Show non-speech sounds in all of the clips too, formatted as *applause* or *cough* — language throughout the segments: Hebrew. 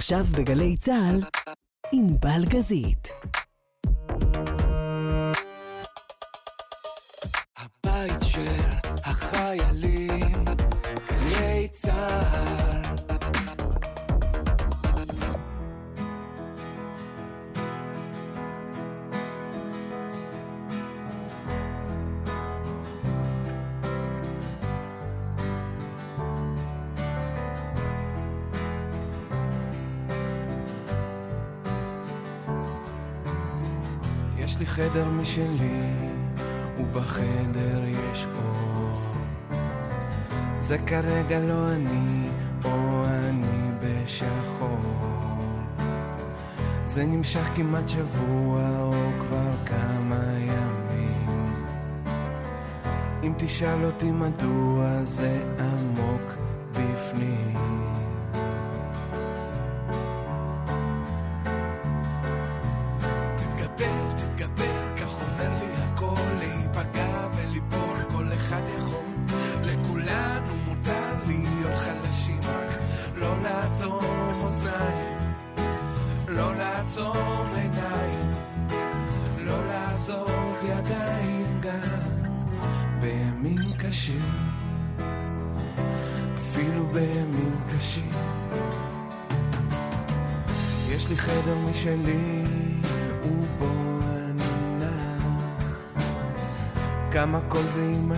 עכשיו בגלי צה"ל, ענבל גזית. משלי, ובחדר יש אור. זה כרגע לא אני, או אני בשחור. זה נמשך כמעט שבוע, או כבר כמה ימים. אם תשאל אותי מדוע זה עמוק בפנים.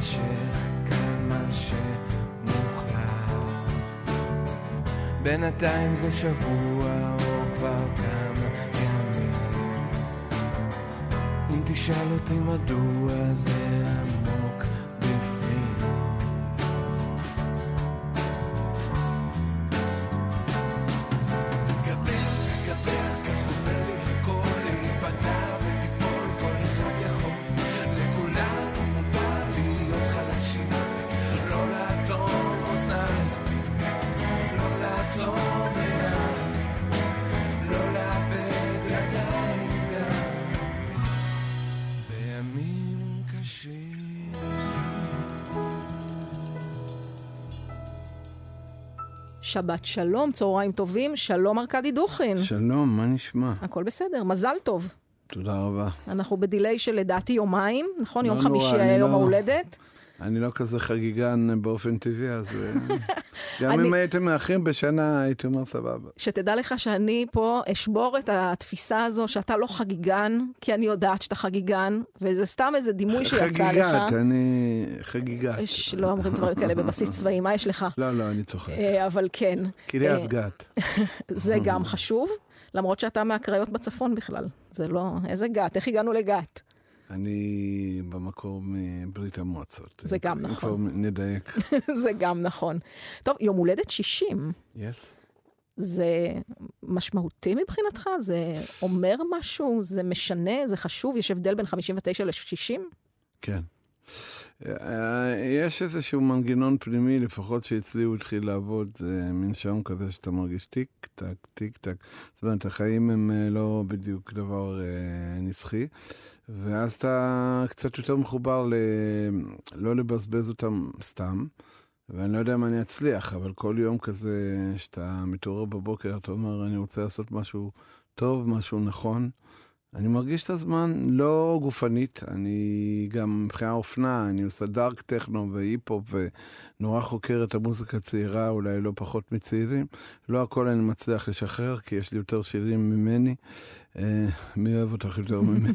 זה יימשך, כמה שמוחלט. בינתיים זה שבוע, או כבר כמה ימים. אם תשאל אותי מדוע זה עמוק שבת שלום, צהריים טובים, שלום ארכדי דוכין. שלום, מה נשמע? הכל בסדר, מזל טוב. תודה רבה. אנחנו בדיליי של לדעתי יומיים, נכון? לא יום נורא, חמישי היה יום לא- ההולדת. אני לא כזה חגיגן באופן טבעי, אז אה, *laughs* גם אני- אם הייתם מאחרים בשנה, הייתי אומר סבבה. שתדע לך שאני פה אשבור את התפיסה הזו שאתה לא חגיגן, כי אני יודעת שאתה חגיגן, וזה סתם איזה דימוי שיצא לך. חגיגת, אני חגיגת. יש, לא אומרים דברים כאלה בבסיס *laughs* צבאי, מה יש לך? לא, לא, אני צוחק. אה, אבל כן, אה, קריית גת. *laughs* זה גם חשוב, למרות שאתה מהקריות בצפון בכלל. זה לא, איזה גת, איך הגענו לגת? אני במקור מברית המועצות. זה גם נכון. כבר נדייק. *laughs* זה גם נכון. טוב, יום הולדת 60, יס? זה משמעותי מבחינתך? זה אומר משהו? זה משנה? זה חשוב? יש הבדל בין 59 ל-60? כן. אה, יש איזשהו מנגנון פנימי, לפחות שאצלי הוא התחיל לעבוד, זה מין שעון כזה שאתה מרגיש טיק טק, טיק טק. זאת אומרת, החיים הם אה, לא בדיוק דבר אה, נצחי, ואז אתה קצת יותר מחובר ל... לא לבזבז אותם סתם. ואני לא יודע אם אני אצליח, אבל כל יום כזה שאתה מתעורר בבוקר, אתה אומר, אני רוצה לעשות משהו טוב, משהו נכון. אני מרגיש את הזמן לא גופנית, אני גם מבחינה אופנה, אני עושה דארק טכנו והיפ-הופ ונורא חוקר את המוזיקה הצעירה, אולי לא פחות מצעירים. לא הכל אני מצליח לשחרר, כי יש לי יותר שירים ממני. אה, מי אוהב אותך יותר ממני?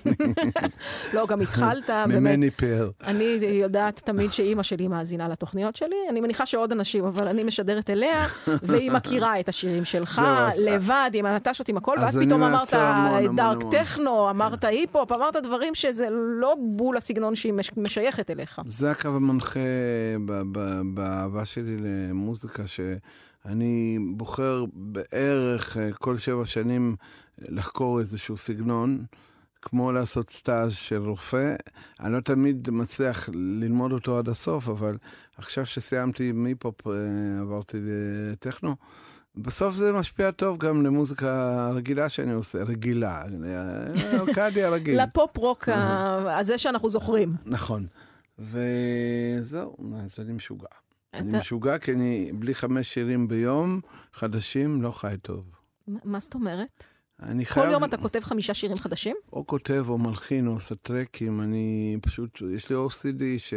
*laughs* לא, גם התחלת, באמת. ממני פאר. אני יודעת תמיד שאימא שלי מאזינה לתוכניות שלי, אני מניחה שעוד אנשים, אבל אני משדרת אליה, *laughs* והיא מכירה את השירים שלך, לבד, עם הנטשות, עם הכל, אז ואז פתאום אמרת דארק. טכנו, אמרת היפ-הופ, אמרת דברים שזה לא בול הסגנון שהיא מש- משייכת אליך. זה הקו המנחה באהבה שלי למוזיקה, שאני בוחר בערך אה, כל שבע שנים לחקור איזשהו סגנון, כמו לעשות סטאז' של רופא. אני לא תמיד מצליח ללמוד אותו עד הסוף, אבל עכשיו שסיימתי עם היפ-הופ, אה, עברתי לטכנו. בסוף זה משפיע טוב גם למוזיקה הרגילה שאני עושה, רגילה, אה, ארקדי הרגיל. לפופ-רוק ה- הזה שאנחנו זוכרים. נכון. וזהו, אז אני משוגע. אני אתה- משוגע כי אני בלי חמש שירים ביום חדשים לא חי טוב. מה- זאת אומרת? אני כל חייב... יום אתה כותב חמישה שירים חדשים? או כותב או מלחין או עושה טרקים, אני פשוט, יש לי OCD ש...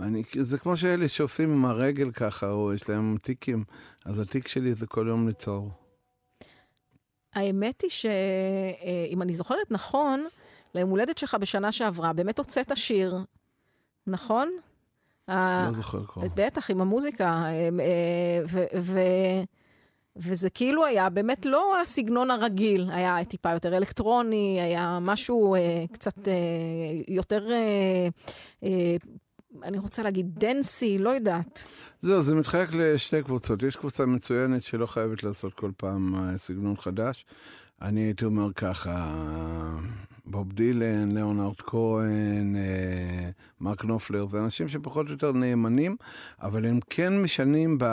אני, זה כמו שאלה שעושים עם הרגל ככה, או יש להם טיקים, אז הטיק שלי זה כל יום ליצור. האמת היא שאם אני זוכרת נכון, ליום הולדת שלך בשנה שעברה, באמת הוצאת שיר, נכון? לא זוכר כבר. בטח, עם המוזיקה. אה, וזה כאילו היה באמת לא הסגנון הרגיל, היה טיפה יותר אלקטרוני, היה משהו אה, קצת אה, יותר, אה, אה, אני רוצה להגיד דנסי, לא יודעת. זהו, זה מתחלק לשתי קבוצות. יש קבוצה מצוינת שלא חייבת לעשות כל פעם אה, סגנון חדש. אני הייתי אומר ככה, בוב דילן, ליאונרד כהן, אה, מרק נופלר, זה אנשים שפחות או יותר נאמנים, אבל הם כן משנים ב...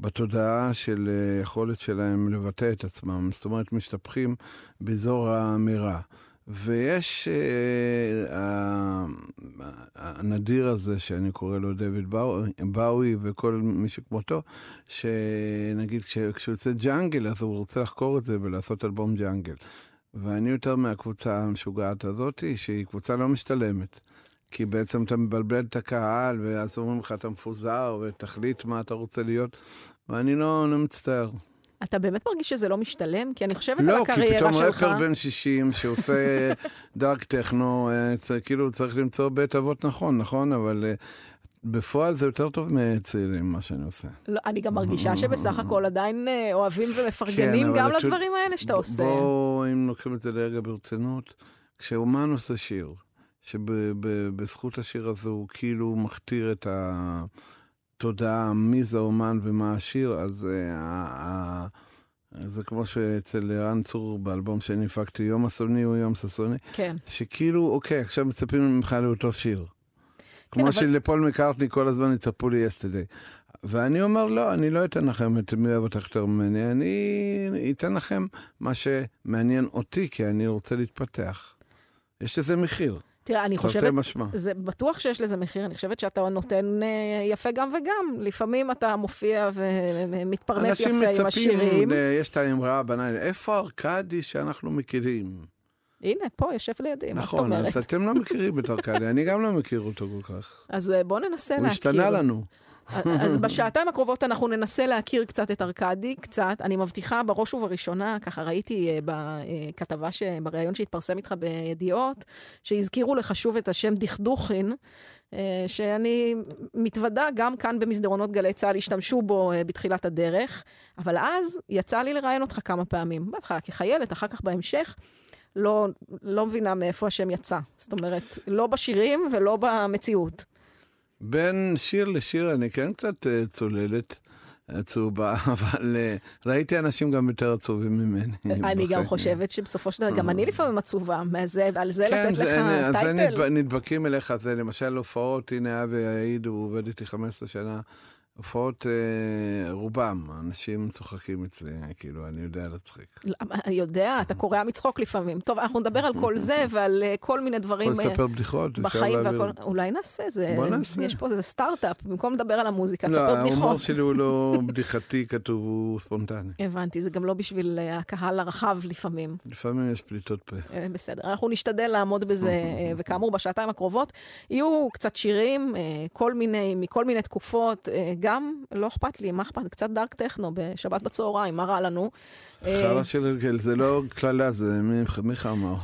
בתודעה של אה, יכולת שלהם לבטא את עצמם. זאת אומרת, משתפכים באזור האמירה. ויש אה, הנדיר הזה, שאני קורא לו דויד באו- באוי וכל מי שכמותו, שנגיד כש- כשהוא יוצא ג'אנגל, אז הוא רוצה לחקור את זה ולעשות אלבום ג'אנגל. ואני יותר מהקבוצה המשוגעת הזאת, שהיא קבוצה לא משתלמת. כי בעצם אתה מבלבל את הקהל, ואז אומרים לך אתה מפוזר, ותחליט מה אתה רוצה להיות, ואני לא, לא מצטער. אתה באמת מרגיש שזה לא משתלם? כי אני חושבת על לא, כי הקריירה פתאום שלך. רפר בן 60 שעושה *laughs* דארק טכנו, אה, כאילו צריך למצוא בית אבות נכון, נכון? אבל אה, בפועל זה יותר טוב מצעירים, מה שאני עושה. לא, אני גם מרגישה שבסך הכל עדיין אה, אוהבים ומפרגנים כן, גם שוב- לדברים האלה שאתה עושה. בואו, אם לוקחים את זה לרגע ברצינות, כשאומן עושה שיר, שבזכות השיר הזה הוא כאילו מכתיר את התודעה, מי זה אומן ומה השיר, אז אה, זה כמו שאצל ערן צור באלבום שאני הפקתי, יום אסוני הוא יום ששוני, כן. שכאילו, אוקיי, עכשיו מצפים ממך לאותו שיר. כמו אבל- שלפול מקארטני כל הזמן יצפו לי יסטרדי. ואני אומר, לא, אני לא אתן לכם את מי אוהב אותך יותר ממני, אני אתן לכם מה שמעניין אותי, כי אני רוצה להתפתח. יש לזה מחיר, תראה, אני חושבת, משמע. זה בטוח שיש לזה מחיר, אני חושבת שאתה נותן אה, יפה גם וגם. לפעמים אתה מופיע ומתפרנס אנשים יפה עם מצפים, השירים. ל- יש את האמרה בניי, איפה ארכדי שאנחנו מכירים? הנה, פה יושב לידי, מה זאת נכון, אומרת? אז אתם לא מכירים את ארכדי, אני גם לא מכיר אותו כל כך. אז אה, בוא ננסה הוא להכיר. השתנה לנו. אז בשעתיים הקרובות אנחנו ננסה להכיר קצת את ארכדי, קצת. אני מבטיחה בראש ובראשונה, ככה ראיתי אה, בכתבה, ש- בריאיון שהתפרסם איתך בידיעות, שהזכירו לך שוב את השם דכדוכין, אה, שאני מתוודה, גם כאן במסדרונות גלי צה"ל השתמשו בו אה, בתחילת הדרך, אבל אז יצא לי לראיין אותך כמה פעמים. בהתחלה כחיילת, אחר כך בהמשך. לא, לא מבינה מאיפה השם יצא. זאת אומרת, לא בשירים ולא במציאות. בין שיר לשיר אני כן קצת אה, צוללת. עצובה, *laughs* אבל אה, ראיתי אנשים גם יותר עצובים ממני. אני גם. חושבת שבסופו של דבר, גם אני לפעמים עצובה, על זה כן, לתת לך זה- אז זה טייטל. נדב- נדבקים אליך, זה למשל הופעות, הנה אבי יעיד, הוא עובד איתי 15 שנה, הופעות אה, רובם, אנשים צוחקים אצלי, כאילו, אני יודע להצחיק. יודע, אתה קורע מצחוק לפעמים. טוב, אנחנו נדבר על כל זה ועל אה, כל מיני דברים יכול אה, לספר בדיחות, אפשר בחיים להעביר. והכל. אולי נעשה, זה, בוא נעשה. יש פה איזה סטארט-אפ, במקום לדבר על המוזיקה, לא, תספר ההומור בדיחות. שלי הוא לא *laughs* בדיחתי כתוב, הוא ספונטני. הבנתי, זה גם לא בשביל אה, הקהל הרחב לפעמים. לפעמים יש פליטות פה. אה, בסדר, אנחנו נשתדל לעמוד בזה, *laughs* אה, וכאמור, בשעתיים הקרובות יהיו קצת שירים, אה, כל מיני, מכל מיני תקופות, אה, גם, לא אכפת לי, מה אכפת? קצת דארק טכנו בשבת בצהריים, מה רע לנו? אה, חרא של הרגל, זה לא קללה, זה מי- מיכה אמר.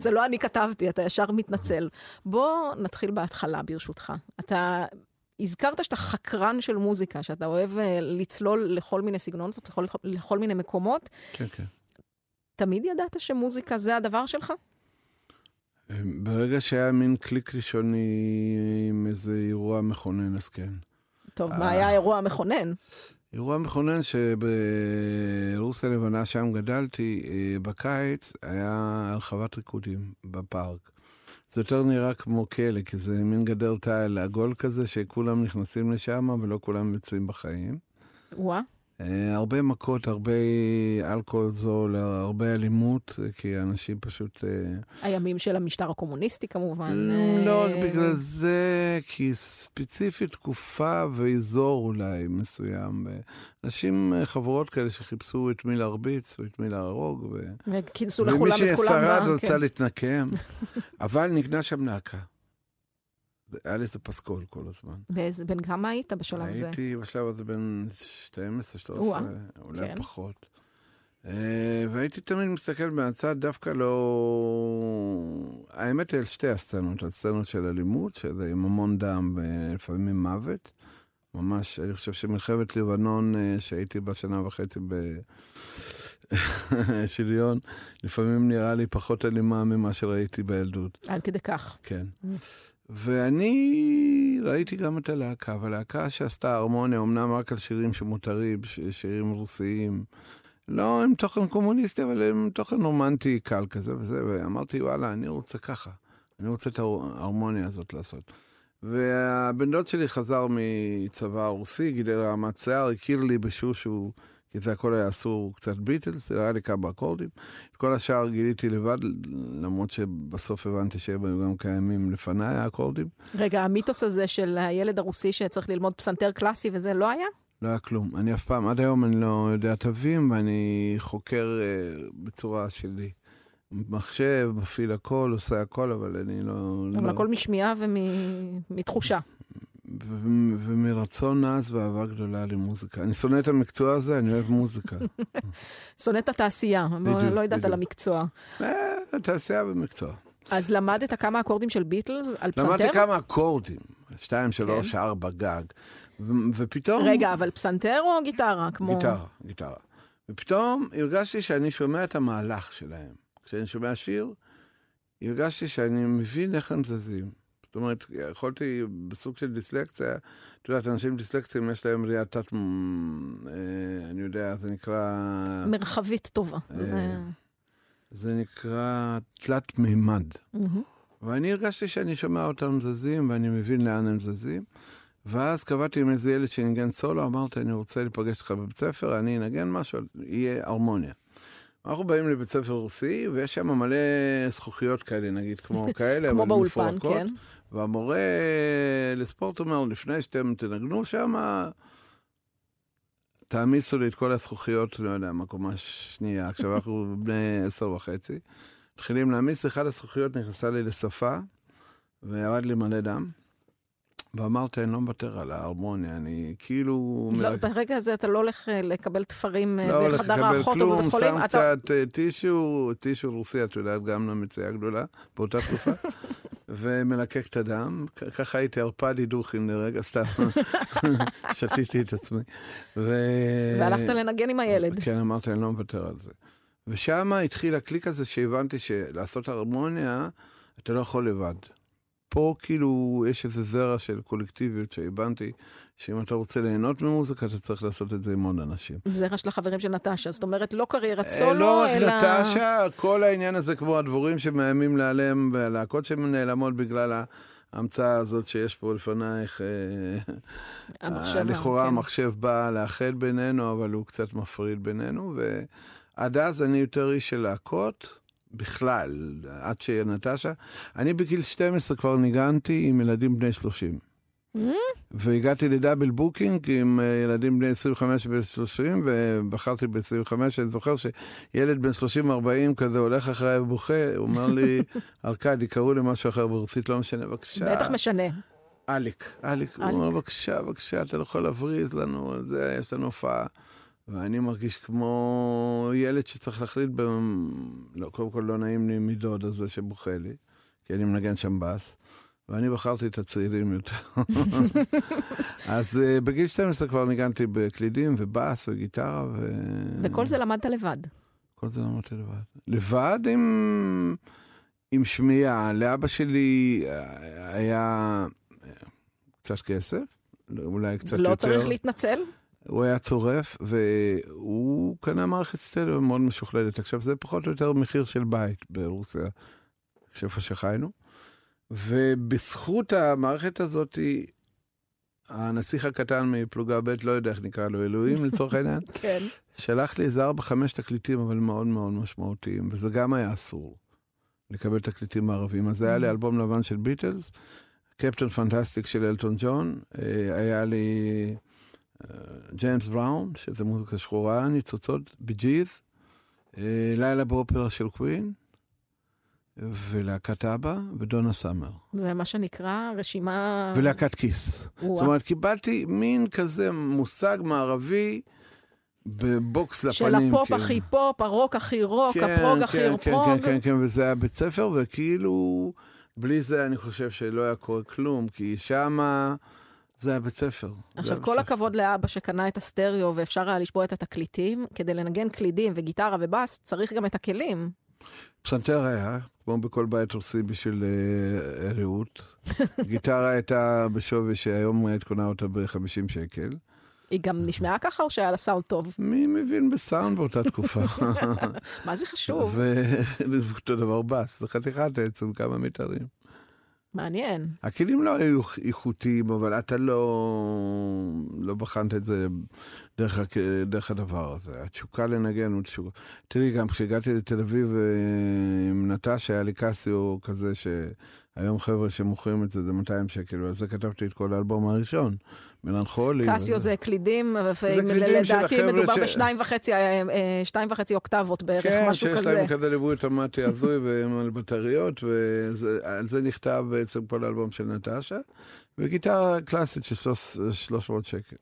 זה לא אני כתבתי, אתה ישר מתנצל. בוא נתחיל בהתחלה, ברשותך. אתה הזכרת שאתה חקרן של מוזיקה, שאתה אוהב אה, לצלול לכל מיני סגנונות, לכל, לכל מיני מקומות. כן, כן. תמיד ידעת שמוזיקה זה הדבר שלך? ברגע שהיה מין קליק ראשוני עם איזה אירוע מכונן, אז כן. טוב, אה. מה היה האירוע המכונן? אירוע מכונן שברוסיה הלבנה, שם גדלתי, אה, בקיץ היה הרחבת ריקודים בפארק. זה יותר נראה כמו כלא, כי זה מין גדר תיל עגול כזה, שכולם נכנסים לשם ולא כולם יוצאים בחיים. וואה, אה, הרבה מכות, הרבה אלכוהול זול, הרבה אלימות, כי אנשים פשוט... אה, הימים של המשטר הקומוניסטי כמובן. לא רק אה, בגלל זה, כי ספציפית תקופה ואזור אולי מסוים. אנשים, אה, חברות כאלה שחיפשו את מי להרביץ ואת מי להרוג. וכינסו לכולם את כולם. ומי ששרד רצה כן. להתנקם, *laughs* אבל נגנה שם להקה. היה לי איזה פסקול כל הזמן. באיזה- בן כמה היית בשלב הזה? הייתי בשלב הזה בין 12, 13, או-אה, אולי כן. פחות. אה, והייתי תמיד מסתכל מהצד, דווקא לא... האמת היא על שתי הסצנות, הסצנות של אלימות, שזה עם המון דם ולפעמים מוות. ממש, אני חושב שמלחמת לבנון, אה, שהייתי בה שנה וחצי בשריון, *laughs* לפעמים נראה לי פחות אלימה ממה שראיתי בילדות. עד כדי כך. כן. ואני ראיתי גם את הלהקה, והלהקה שעשתה הרמוניה, אמנם רק על שירים שמותרים, שירים רוסיים, לא עם תוכן קומוניסטי, אבל עם תוכן רומנטי קל כזה וזה, ואמרתי, וואלה, אני רוצה ככה, אני רוצה את ההרמוניה הזאת לעשות. והבן דוד שלי חזר מצבא רוסי, גידל רמת שיער, הכיר לי בשושו, כי זה הכל היה אסור, קצת ביטלס, היה לי כמה אקורדים. את כל השאר גיליתי לבד, למרות שבסוף הבנתי שהם היו גם קיימים לפניי, האקורדים. רגע, המיתוס הזה של הילד הרוסי שצריך ללמוד פסנתר קלאסי וזה לא היה? לא היה כלום. אני אף פעם, עד היום אני לא יודע תווים, ואני חוקר אה, בצורה שלי. מחשב, מפעיל הכל, עושה הכל, אבל אני לא... אבל לא... הכל משמיעה ומתחושה. ומרצון עז ואהבה גדולה למוזיקה. אני שונא את המקצוע הזה, אני אוהב מוזיקה. *laughs* שונא את התעשייה, לא יודעת על. המקצוע. אה, תעשייה ומקצוע. אז למדת כמה אקורדים של ביטלס על למדתי פסנתר? כמה אקורדים, שתיים, שלוש, ארבע, גג. ו- ופתאום... רגע, אבל פסנתר או גיטרה? כמו... גיטרה, גיטרה. ופתאום הרגשתי שאני שומע את המהלך שלהם. כשאני שומע שיר, הרגשתי שאני מבין איך הם זזים. זאת אומרת, יכולתי בסוג של דיסלקציה, את יודעת, אנשים דיסלקציים יש להם ראייה תת... אה, אני יודע, זה נקרא... מרחבית טובה. אה, זה... זה נקרא תלת מימד. מהמם. ואני הרגשתי שאני שומע אותם זזים, ואני מבין לאן הם זזים. ואז קבעתי עם איזה ילד שניגן סולו, אמרתי, אני רוצה להיפגש איתך בבית ספר, אני אנגן משהו, יהיה הרמוניה. אנחנו באים לבית ספר רוסי, ויש שם מלא זכוכיות כאלה, נגיד, כמו *laughs* כאלה, כמו באולפן, מפורקות. כן. והמורה לספורט אומר, לפני שאתם תנגנו שם, תעמיסו לי את כל הזכוכיות, לא יודע, מקומה שנייה. עכשיו אנחנו *laughs* בני עשר וחצי. מתחילים להעמיס, אחת הזכוכיות נכנסה לי לשפה, וירד לי מלא דם. ואמרתי, אני לא מוותר על ההרמוניה, אני כאילו... לא, מרק- ברגע הזה אתה לא הולך אה, לקבל תפרים אה, לא הולך בחדר לקבל האחות או כלום, בבית חולים. שם אתה- קצת אה, טישו, טישו רוסי, את יודעת, גם למציאה גדולה, באותה תקופה, *laughs* ומלקק את הדם. ככה הייתי ערפד הידוכים לרגע, סתם *laughs* שתיתי את עצמי. ו... והלכת לנגן עם הילד. כן, אמרתי, אני לא מוותר על זה. ושם התחיל הקליק הזה שהבנתי שלעשות הרמוניה, אתה לא יכול לבד. פה כאילו יש איזה זרע של קולקטיביות שהבנתי שאם אתה רוצה ליהנות ממוזיקה, אתה צריך לעשות את זה עם עוד אנשים. זרע של החברים של נטשה. זאת אומרת, לא קריירת אה, סולו, לא רק אלא... נטשה, כל העניין הזה כמו הדבורים שמאיימים להיעלם, והלהקות שנעלמות בגלל ההמצאה הזאת שיש פה לפנייך. אה, המחשבה, לכאורה כן. המחשב בא לאחד בינינו, אבל הוא קצת מפריד בינינו, ועד אז אני יותר איש של להקות. בכלל, עד שנטשה. אני בגיל 12 כבר ניגנתי עם ילדים בני 30. Mm? והגעתי ל double booking עם אה, ילדים בני 25 ו-30, ובחרתי ב-25, אני זוכר שילד בן 30-40 כזה הולך אחריי ובוכה, הוא אומר לי, *laughs* ארקדי, קראו לי משהו אחר ברוסית, לא משנה, בבקשה. בטח משנה. אליק, אליק, הוא אומר, בבקשה, בבקשה, אתה לא יכול להבריז לנו, זה, יש לנו הופעה. ואני מרגיש כמו ילד שצריך להחליט, ב... לא, קודם כל לא נעים לי מדוד הזה שבוכה לי, כי אני מנגן שם בס, ואני בחרתי את הצעירים יותר. *laughs* אז uh, בגיל 12 כבר ניגנתי בקלידים ובס וגיטרה, ו... וכל זה למדת לבד. כל זה למדתי לבד. לבד עם, עם שמיעה. לאבא שלי אה, היה אה, קצת כסף, אולי קצת לא יותר. צריך להתנצל? הוא היה צורף, והוא קנה מערכת סטריאו מאוד משוכללת. עכשיו, זה פחות או יותר מחיר של בית ברוסיה, איפה שחיינו. ובזכות המערכת הזאת, הנסיך הקטן מפלוגה ב', לא יודע איך נקרא לו, אלוהים לצורך העניין, *laughs* כן. שלח לי איזה ארבע, חמש תקליטים, אבל מאוד מאוד משמעותיים, וזה גם היה אסור, לקבל תקליטים מערבים. אז היה לי Mm. אלבום לבן של ביטלס, Captain Fantastic של אלטון ג'ון, אה, היה לי ג'יימס בראון, שזה מוזיקה שחורה, ניצוצות, ביג'יז, אה, לילה באופרה של קווין, ולהקת אבא, ודונה סאמר. זה מה שנקרא רשימה... ולהקת קיס. וואו. זאת אומרת, קיבלתי מין כזה מושג מערבי בבוקס לפנים. של הפופ כאילו. הכי פופ, הרוק הכי רוק, כן, ה prog הכי כן, כן, prog. כן, כן, כן, וזה היה בית ספר, וכאילו, בלי זה אני חושב שלא היה קורה כלום, כי שמה זה היה בית ספר. עכשיו, כל ספר. הכבוד לאבא שקנה את הסטריאו ואפשר היה לשמוע את התקליטים, כדי לנגן קלידים וגיטרה ובאס, צריך גם את הכלים. פסנתר היה, כמו בכל בית עושים בשביל אה, רעות. *laughs* גיטרה הייתה בשווי שהיום היית קונה אותה ב-50 שקל. היא גם נשמעה ככה או שהיה לה סאונד טוב? מי מבין בסאונד באותה תקופה? *laughs* מה זה חשוב? *laughs* ואותו דבר בס, זה חתיכת עץ עם כמה מיתרים. מעניין. הכלים לא היו איכותיים, אבל אתה לא, לא בחנת את זה דרך, דרך הדבר הזה. התשוקה לנגן הוא תשוקה. תראי, גם כשהגעתי לתל אביב אה, עם נטשה, היה לי קסיו כזה שהיום חבר'ה שמוכרים את זה, זה 200 שקל, ועל זה כתבתי את כל האלבום הראשון, מלנכולי. קסיו. זה קלידים, ולדעתי מדובר ש- בשניים וחצי, אה, אה, שתיים וחצי אוקטבות בערך, כן, משהו שיש כזה. להם כזה ליווי אוטומטי הזוי והם על בטריות, ועל זה נכתב בעצם כל האלבום של נטשה, וגיטרה קלאסית של שלוש- 300 שקל.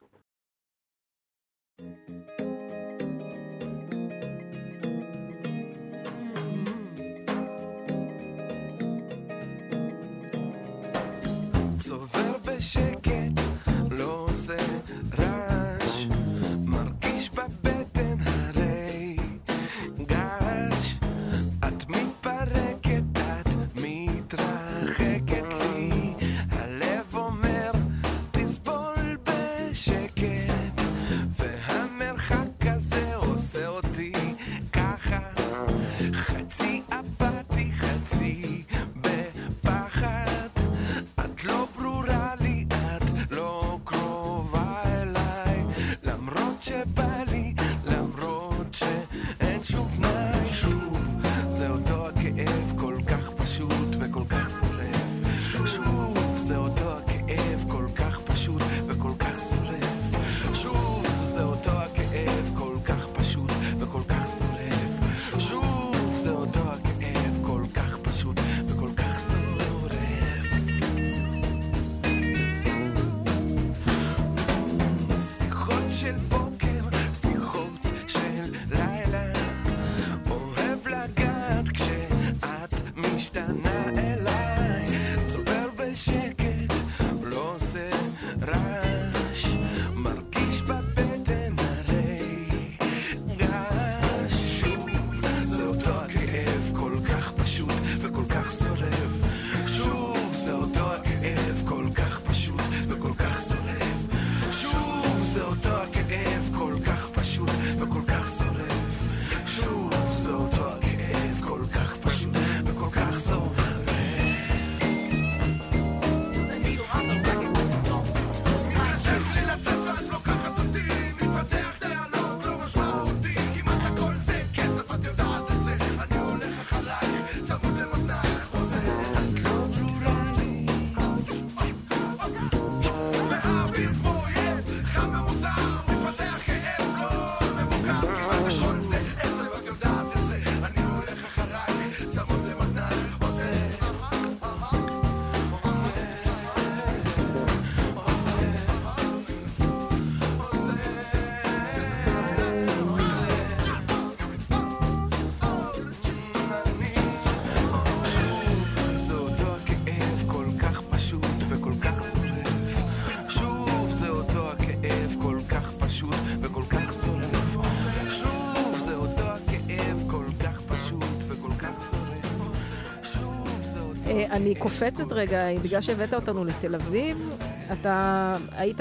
אני קופצת רגע, בגלל שהבאת אותנו לתל אביב, אתה היית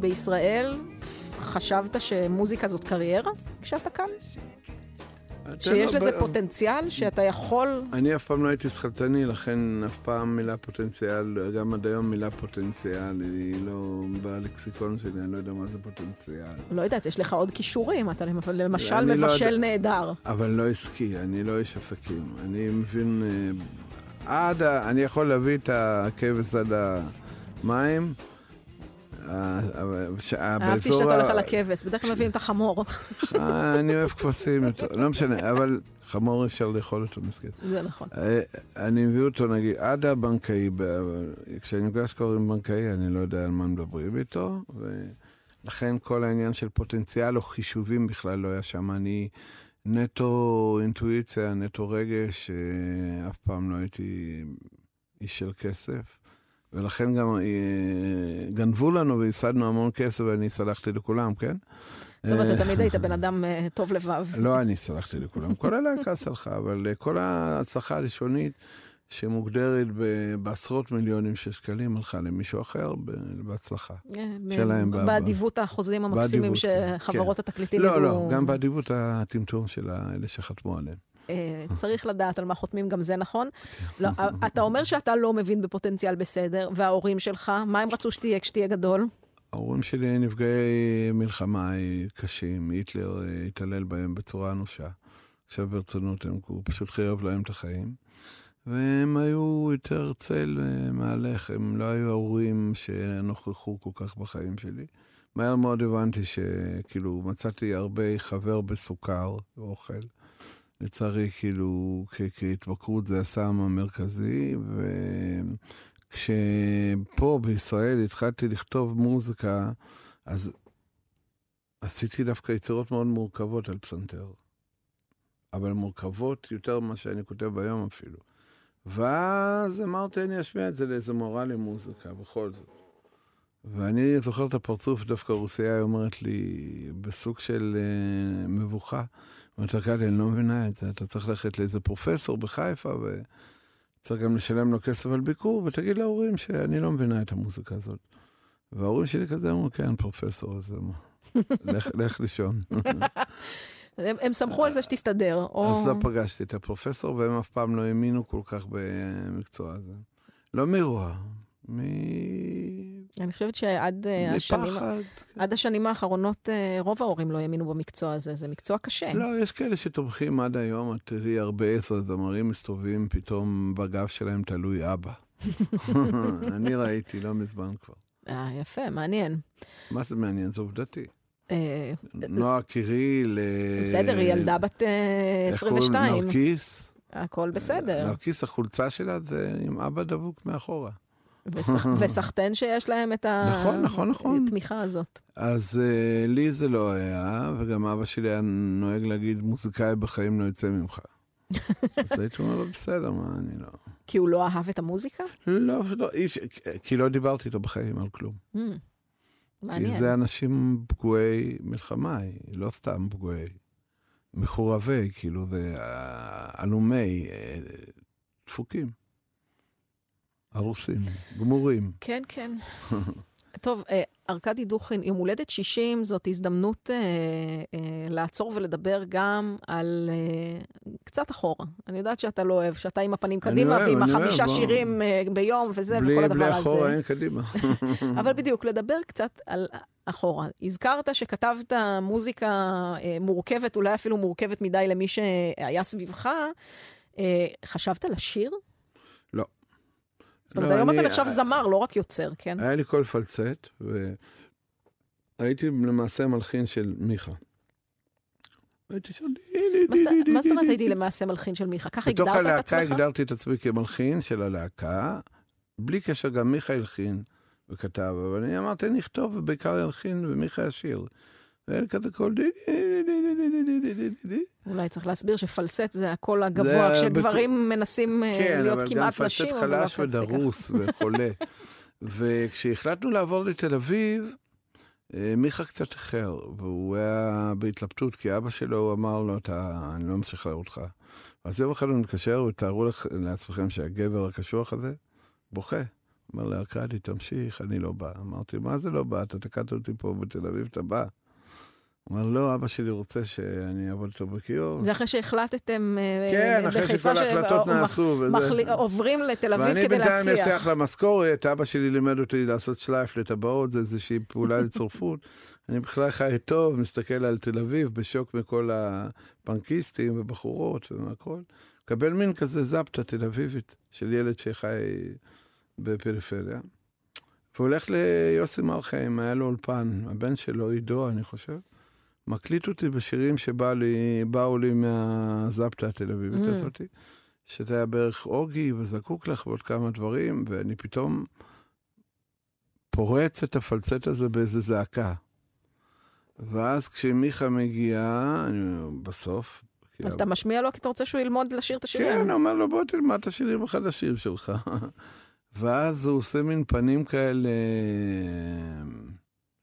בישראל, חשבת שמוזיקה זאת קריירה כשאתה כאן? שיש לזה פוטנציאל, שאתה יכול... אני אף פעם לא הייתי שכלתני, לכן אף פעם מילה פוטנציאל, גם עד היום מילה פוטנציאל היא לא בלקסיקון שלי, אני לא יודע מה זה פוטנציאל. לא יודעת, יש לך עוד כישורים, אתה למ- למשל לא מבשל. נהדר. אבל לא עסקי, אני לא איש עסקים. אני מבין, אה, עד ה... אני יכול להביא את הכבש עד המים. אה, ש- אהבתי שאתה הולך על הכבש, בדרך כלל מביאים את החמור. אה, אני אוהב כבשים לא משנה, אבל חמור אפשר לאכול אותו מסכן. זה נכון. אה, אני מביא אותו נגיד עד הבנקאי, כשאני נפגש כבר עם בנקאי, אני לא יודע על מה מדברים איתו, ולכן כל העניין של פוטנציאל או חישובים בכלל לא היה שם. אני נטו אינטואיציה, נטו רגש, אה, אף פעם לא הייתי איש של כסף. ולכן גם אה, גנבו לנו והפסדנו המון כסף ואני סלחתי לכולם, כן? זאת אומרת, אה, אתה תמיד היית בן *laughs* אדם טוב לבב. לא אני סלחתי לכולם, כל הלהקה סלחה, אבל כל ההצלחה הראשונית שמוגדרת בעשרות מיליונים של שקלים הלכה למישהו אחר בהצלחה. אה, שלהם באדיבות האחוזים המקסימים באדיבות, שחברות התקליטים לא, ידעו. לא, גם באדיבות הטמטום של האלה שחתמו עליהם. אה, צריך לדעת על מה חותמים, גם זה נכון. כן. לא, אה, אתה אומר שאתה לא מבין בפוטנציאל בסדר, וההורים שלך, מה הם רצו שתהיה כשתהיה גדול? ההורים שלי נפגעי מלחמה קשים, היטלר אה, התעלל בהם בצורה אנושה. עכשיו ברצינות, הוא פשוט חירב להם את החיים. והם היו יותר צל אה, מהלך, הם לא היו ההורים שנוכחו כל כך בחיים שלי. מהר מאוד הבנתי שכאילו מצאתי הרבה חבר בסוכר, אוכל. לצערי, כאילו, כ- כהתמכרות זה הסם המרכזי, וכשפה בישראל התחלתי לכתוב מוזיקה, אז עשיתי דווקא יצירות מאוד מורכבות על פסנתר. אבל מורכבות יותר ממה שאני כותב היום אפילו. ואז אמרתי, אני אשמיע את זה לאיזה מורה למוזיקה, בכל זאת. ואני זוכר את הפרצוף, דווקא רוסייה אומרת לי, בסוג של uh, מבוכה, אומרת לה, קטי, אני לא מבינה את זה, אתה צריך ללכת לאיזה פרופסור בחיפה, וצריך גם לשלם לו כסף על ביקור, ותגיד להורים שאני לא מבינה את המוזיקה הזאת. וההורים שלי כזה אמרו, כן, פרופסור, אז אמרו, לך, לך לישון. *laughs* הם, הם סמכו על זה שתסתדר. או... אז לא פגשתי את הפרופסור, והם אף פעם לא האמינו כל כך במקצוע הזה. לא מרוע, מ... אני חושבת שעד אה, השנים, מפחד. עד השנים האחרונות, אה, רוב ההורים לא האמינו במקצוע הזה. זה מקצוע קשה. לא, יש כאלה שתומכים עד היום, את תראי הרבה עשר זמרים מסתובבים, פתאום בגב שלהם תלוי אבא. *laughs* אני ראיתי, לא מזמן כבר. אה, יפה, מעניין. מה זה מעניין? זה עובדתי. אה, נועה קיריל... אה, בסדר, היא ילדה בת אה, איך קוראים? 22. נרקיס. הכל בסדר. נרקיס, החולצה שלה זה עם אבא דבוק מאחורה. וסח- *laughs* וסחטיין שיש להם את נכון, נכון, נכון. התמיכה הזאת. אז uh, לי זה לא היה, וגם אבא שלי היה נוהג להגיד, מוזיקאי בחיים לא יצא ממך. אז *laughs* הייתי אומר לו, בסדר, מה, אני לא... כי הוא לא אהב את המוזיקה? לא, לא, כי לא דיברתי איתו בחיים על כלום. Hmm, כי מעניין. זה אנשים פגועי מלחמה, לא סתם פגועי. מחורבי, כאילו, זה אה, עלומי, אה, דפוקים. הרוסים, גמורים. כן, כן. *laughs* טוב, אה, ארכדי דוכין, יום הולדת 60 זאת הזדמנות אה, אה, לעצור ולדבר גם על אה, קצת אחורה. אני יודעת שאתה לא אוהב, שאתה עם הפנים קדימה אוהב, ועם החמישה אוהב, בוא. שירים אה, ביום וזה בלי, וכל הדבר בלי הזה. אחורה אין קדימה. *laughs* אבל בדיוק, לדבר קצת על אחורה. הזכרת שכתבת מוזיקה אה, מורכבת, אולי אפילו מורכבת מדי למי שהיה סביבך. אה, חשבת לשיר? לא. זאת אומרת, לא, היום אתה נחשב זמר, לא רק יוצר, כן? היה לי קול פלצט, והייתי למעשה מלחין של מיכה. הייתי שם... מה זאת- אומרת הייתי למעשה מלחין של מיכה? ככה בתוך הגדרת את הלהקה עצמך? הגדרתי את עצמי כמלחין של הלהקה, בלי קשר גם מיכה הלחין וכתב, אבל אני אמרתי, אני אכתוב ובעיקר ילחין ומיכה ישיר. לי כזה קול די די די די די די די די. אולי צריך להסביר שפלסט זה הקול הגבוה, כשגברים מנסים אה, כן, להיות גם כמעט נשים. פלצט אבל לא חלש עד כדי כך. ודרוס וחולה. וכשהחלטנו לעבור לתל אביב, אה, מיכה קצת איחר, והוא היה בהתלבטות, כי אבא שלו אמר לו, אתה, אני לא משחרר אותך. אז יום אחד הוא מתקשר, ותארו לעצמכם שהגבר הקשוח הזה בוכה. אומר לארכדי, תמשיך, אני לא בא. אמרתי, מה זה לא בא? אתה תקעת אותי פה בתל אביב, אתה בא. הוא אומר, לא, אבא שלי רוצה שאני אעבוד איתו בקיוסק. זה אחרי שהחלטתם אה, כן, אחרי שכל ההחלטות נעשו. וזה. עוברים לתל אביב ואני כדי בינתיים יש לי להצליח. אחלה משכורת, אבא שלי לימד אותי לעשות שלייף לטבעות, זה איזושהי פעולה לצורפות. *laughs* אני בכלל חי טוב, מסתכל על תל אביב, בשוק מכל הפנקיסטים ובחורות והכל. מקבל מין כזה זפטה תל אביבית של ילד שחי בפריפריה. והולך ליוסי מרחיים, היה לו אולפן, הבן שלו, עידו, אני חושב. מקליט אותי בשירים שבאו לי, לי מהזפטה התל אביבית Mm. הזאתי. שזה היה בערך אוגי וזקוק לך ועוד כמה דברים, ואני פתאום פורץ את הפלצט הזה באיזה זעקה. ואז כשמיכה מגיעה, אני, בסוף... אז אתה משמיע לו כי אתה רוצה שהוא ילמוד לשיר את השירים. כן, הוא אומר לו, בוא תלמד את השירים החדשים שלך. *laughs* ואז הוא עושה מין פנים כאלה,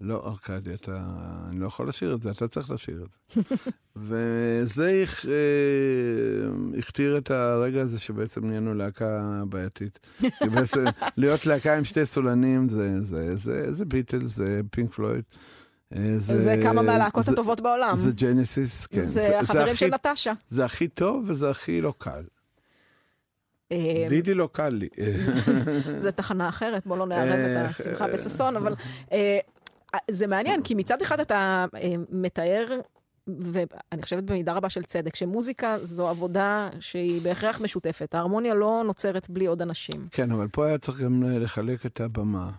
לא, ארכדי, אתה, אני לא יכול לשיר את זה, אתה צריך לשיר את זה. *laughs* וזה הכ- אה, הכתיר את הרגע הזה שבעצם נהיינו להקה בעייתית. *laughs* בעצם להיות להקה עם שתי סולנים זה, זה, זה, זה ביטלס, זה פינק פלויד. אה, זה כמה מהלהקות זה- הטובות בעולם. זה ג'נסיס, כן. זה החברים של הכי- נטשה. זה הכי טוב וזה הכי לא קל. אה, דידי לא קל לי. *laughs* זה תחנה אחרת, בוא לא נערב את השמחה. בששון, אבל זה מעניין, כי מצד אחד אתה אה, מתאר, ואני חושבת במידה רבה של צדק, שמוזיקה זו עבודה שהיא בהכרח משותפת. ההרמוניה לא נוצרת בלי עוד אנשים. כן, אבל פה היה צריך גם לחלק את הבמה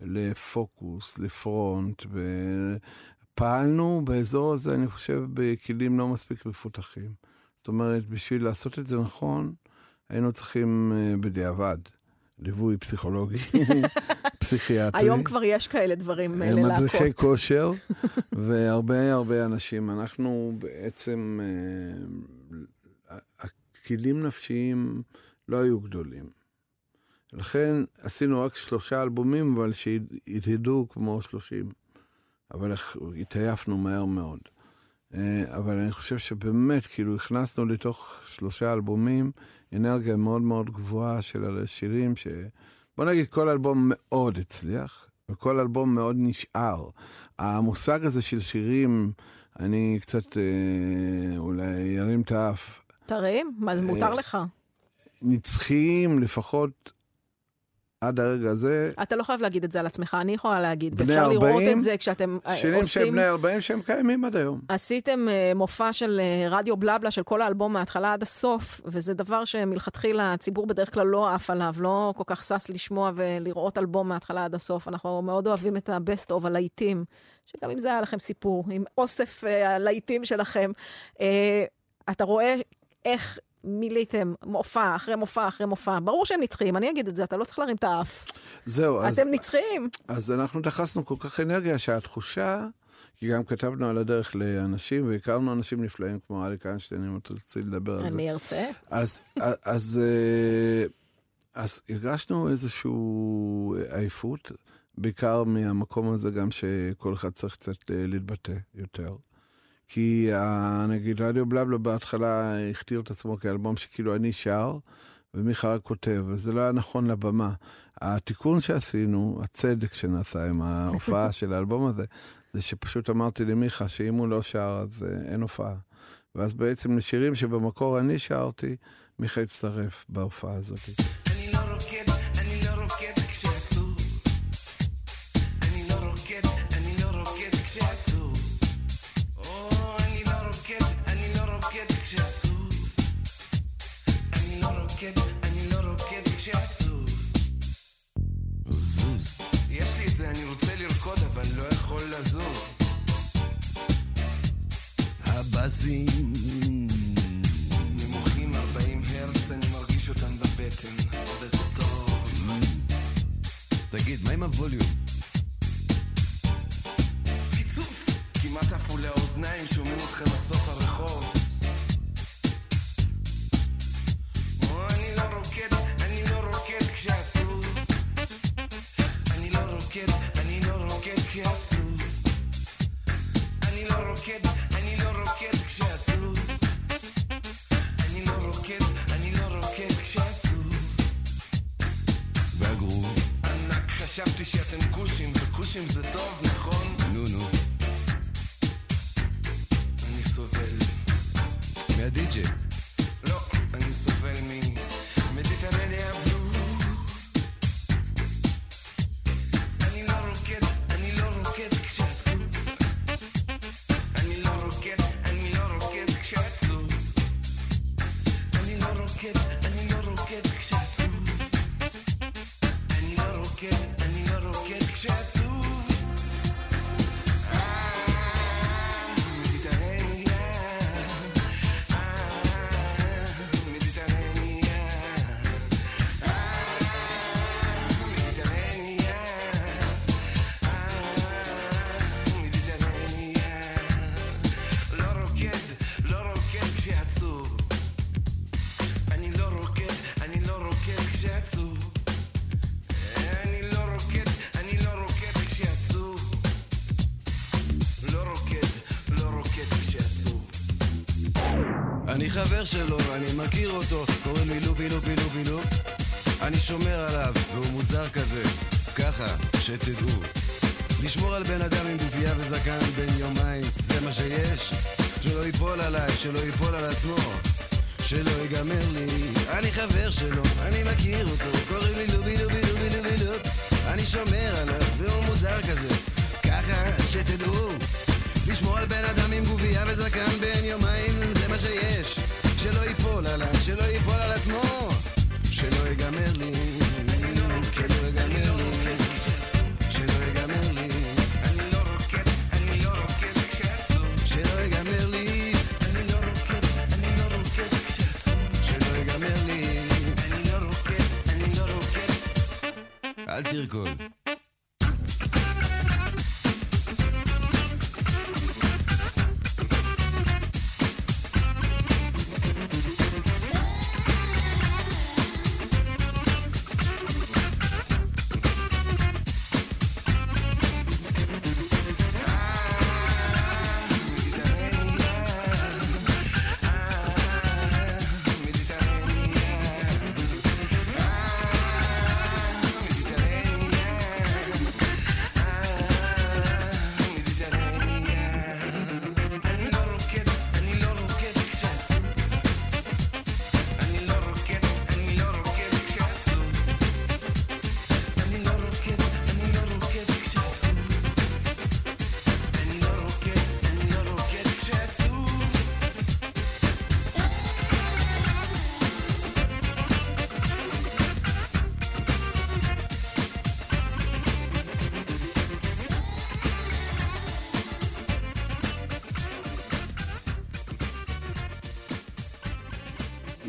לפוקוס, לפרונט, ופעלנו באזור הזה, אני חושב, בכלים לא מספיק מפותחים. זאת אומרת, בשביל לעשות את זה נכון, היינו צריכים אה, בדיעבד ליווי פסיכולוגי, *laughs* פסיכיאטרי. היום כבר יש כאלה דברים אה, אה, מדריכי ללהקות. כושר, *laughs* והרבה הרבה אנשים. אנחנו בעצם, אה, הכלים נפשיים לא היו גדולים. לכן עשינו רק שלושה אלבומים, אבל שהדהדו כמו שלושים. אבל התעייפנו מהר מאוד. אה, אבל אני חושב שבאמת, כאילו, הכנסנו לתוך שלושה אלבומים אנרגיה מאוד מאוד גבוהה של שירים ש... בוא נגיד, כל אלבום מאוד הצליח, וכל אלבום מאוד נשאר. המושג הזה של שירים, אני קצת אה, אולי ארים את האף, תרים? מה, זה מותר אה, לך. נצחיים לפחות עד הרגע הזה, אתה לא חייב להגיד את זה על עצמך, אני יכולה להגיד. בני ואפשר לראות 40, את זה כשאתם אה, שירים שהם עושים... בני 40 שהם קיימים עד היום. עשיתם אה, מופע של אה, רדיו בלבלה של כל האלבום מההתחלה עד הסוף, וזה דבר שמלכתחילה הציבור בדרך כלל לא עף עליו, לא כל כך שש לשמוע ולראות אלבום מההתחלה עד הסוף. אנחנו מאוד אוהבים את ה-best of הלהיטים, שגם אם זה היה לכם סיפור, עם אוסף הלהיטים שלכם, אתה רואה איך מילאתם מופע אחרי מופע אחרי מופע. ברור שהם נצחיים, אני אגיד את זה, אתה לא צריך להרים את האף. זהו, אז, אתם נצחיים. אז אנחנו דחסנו כל כך אנרגיה שהתחושה, כי גם כתבנו על הדרך לאנשים, והכרנו אנשים נפלאים כמו אריק איינשטיין, אם אתה רוצה לדבר על זה. אני ארצה. אז, אז, אה, אז הרגשנו איזושהי עייפות, בעיקר מהמקום הזה גם שכל אחד צריך קצת אה, להתבטא יותר. כי ה- נגיד רדיו בלבלה בהתחלה הכתיר את עצמו כאלבום שכאילו אני שר, ומיכה רק כותב, וזה לא היה נכון לבמה. התיקון שעשינו, הצדק שנעשה עם ההופעה *laughs* של האלבום הזה, זה שפשוט אמרתי למיכה שאם הוא לא שר אז אה, אין הופעה. ואז בעצם לשירים שבמקור אני שרתי, מיכה הצטרף בהופעה הזאת. אני לא רוקד, חבר שלו, אני מכיר אותו, קוראים לי לובי לובי לובי לוב. אני שומר עליו, והוא מוזר כזה, ככה, שתדעו. לשמור על בן אדם עם גופייה וזקן בן יומיים, זה מה שיש. שלא ייפול עליי, שלא ייפול על עצמו, שלא ייגמר לי. אני חבר שלו, אני מכיר אותו, קוראים לי לובי לובי לובי לובי לוב. אני שומר עליו, והוא מוזר כזה, ככה, שתדעו. לשמור על בן אדם עם גובייה וזקן בן יומיים, זה מה שיש. שלא ייפול עליי, שלא ייפול על עצמו, שלא ייגמר לי.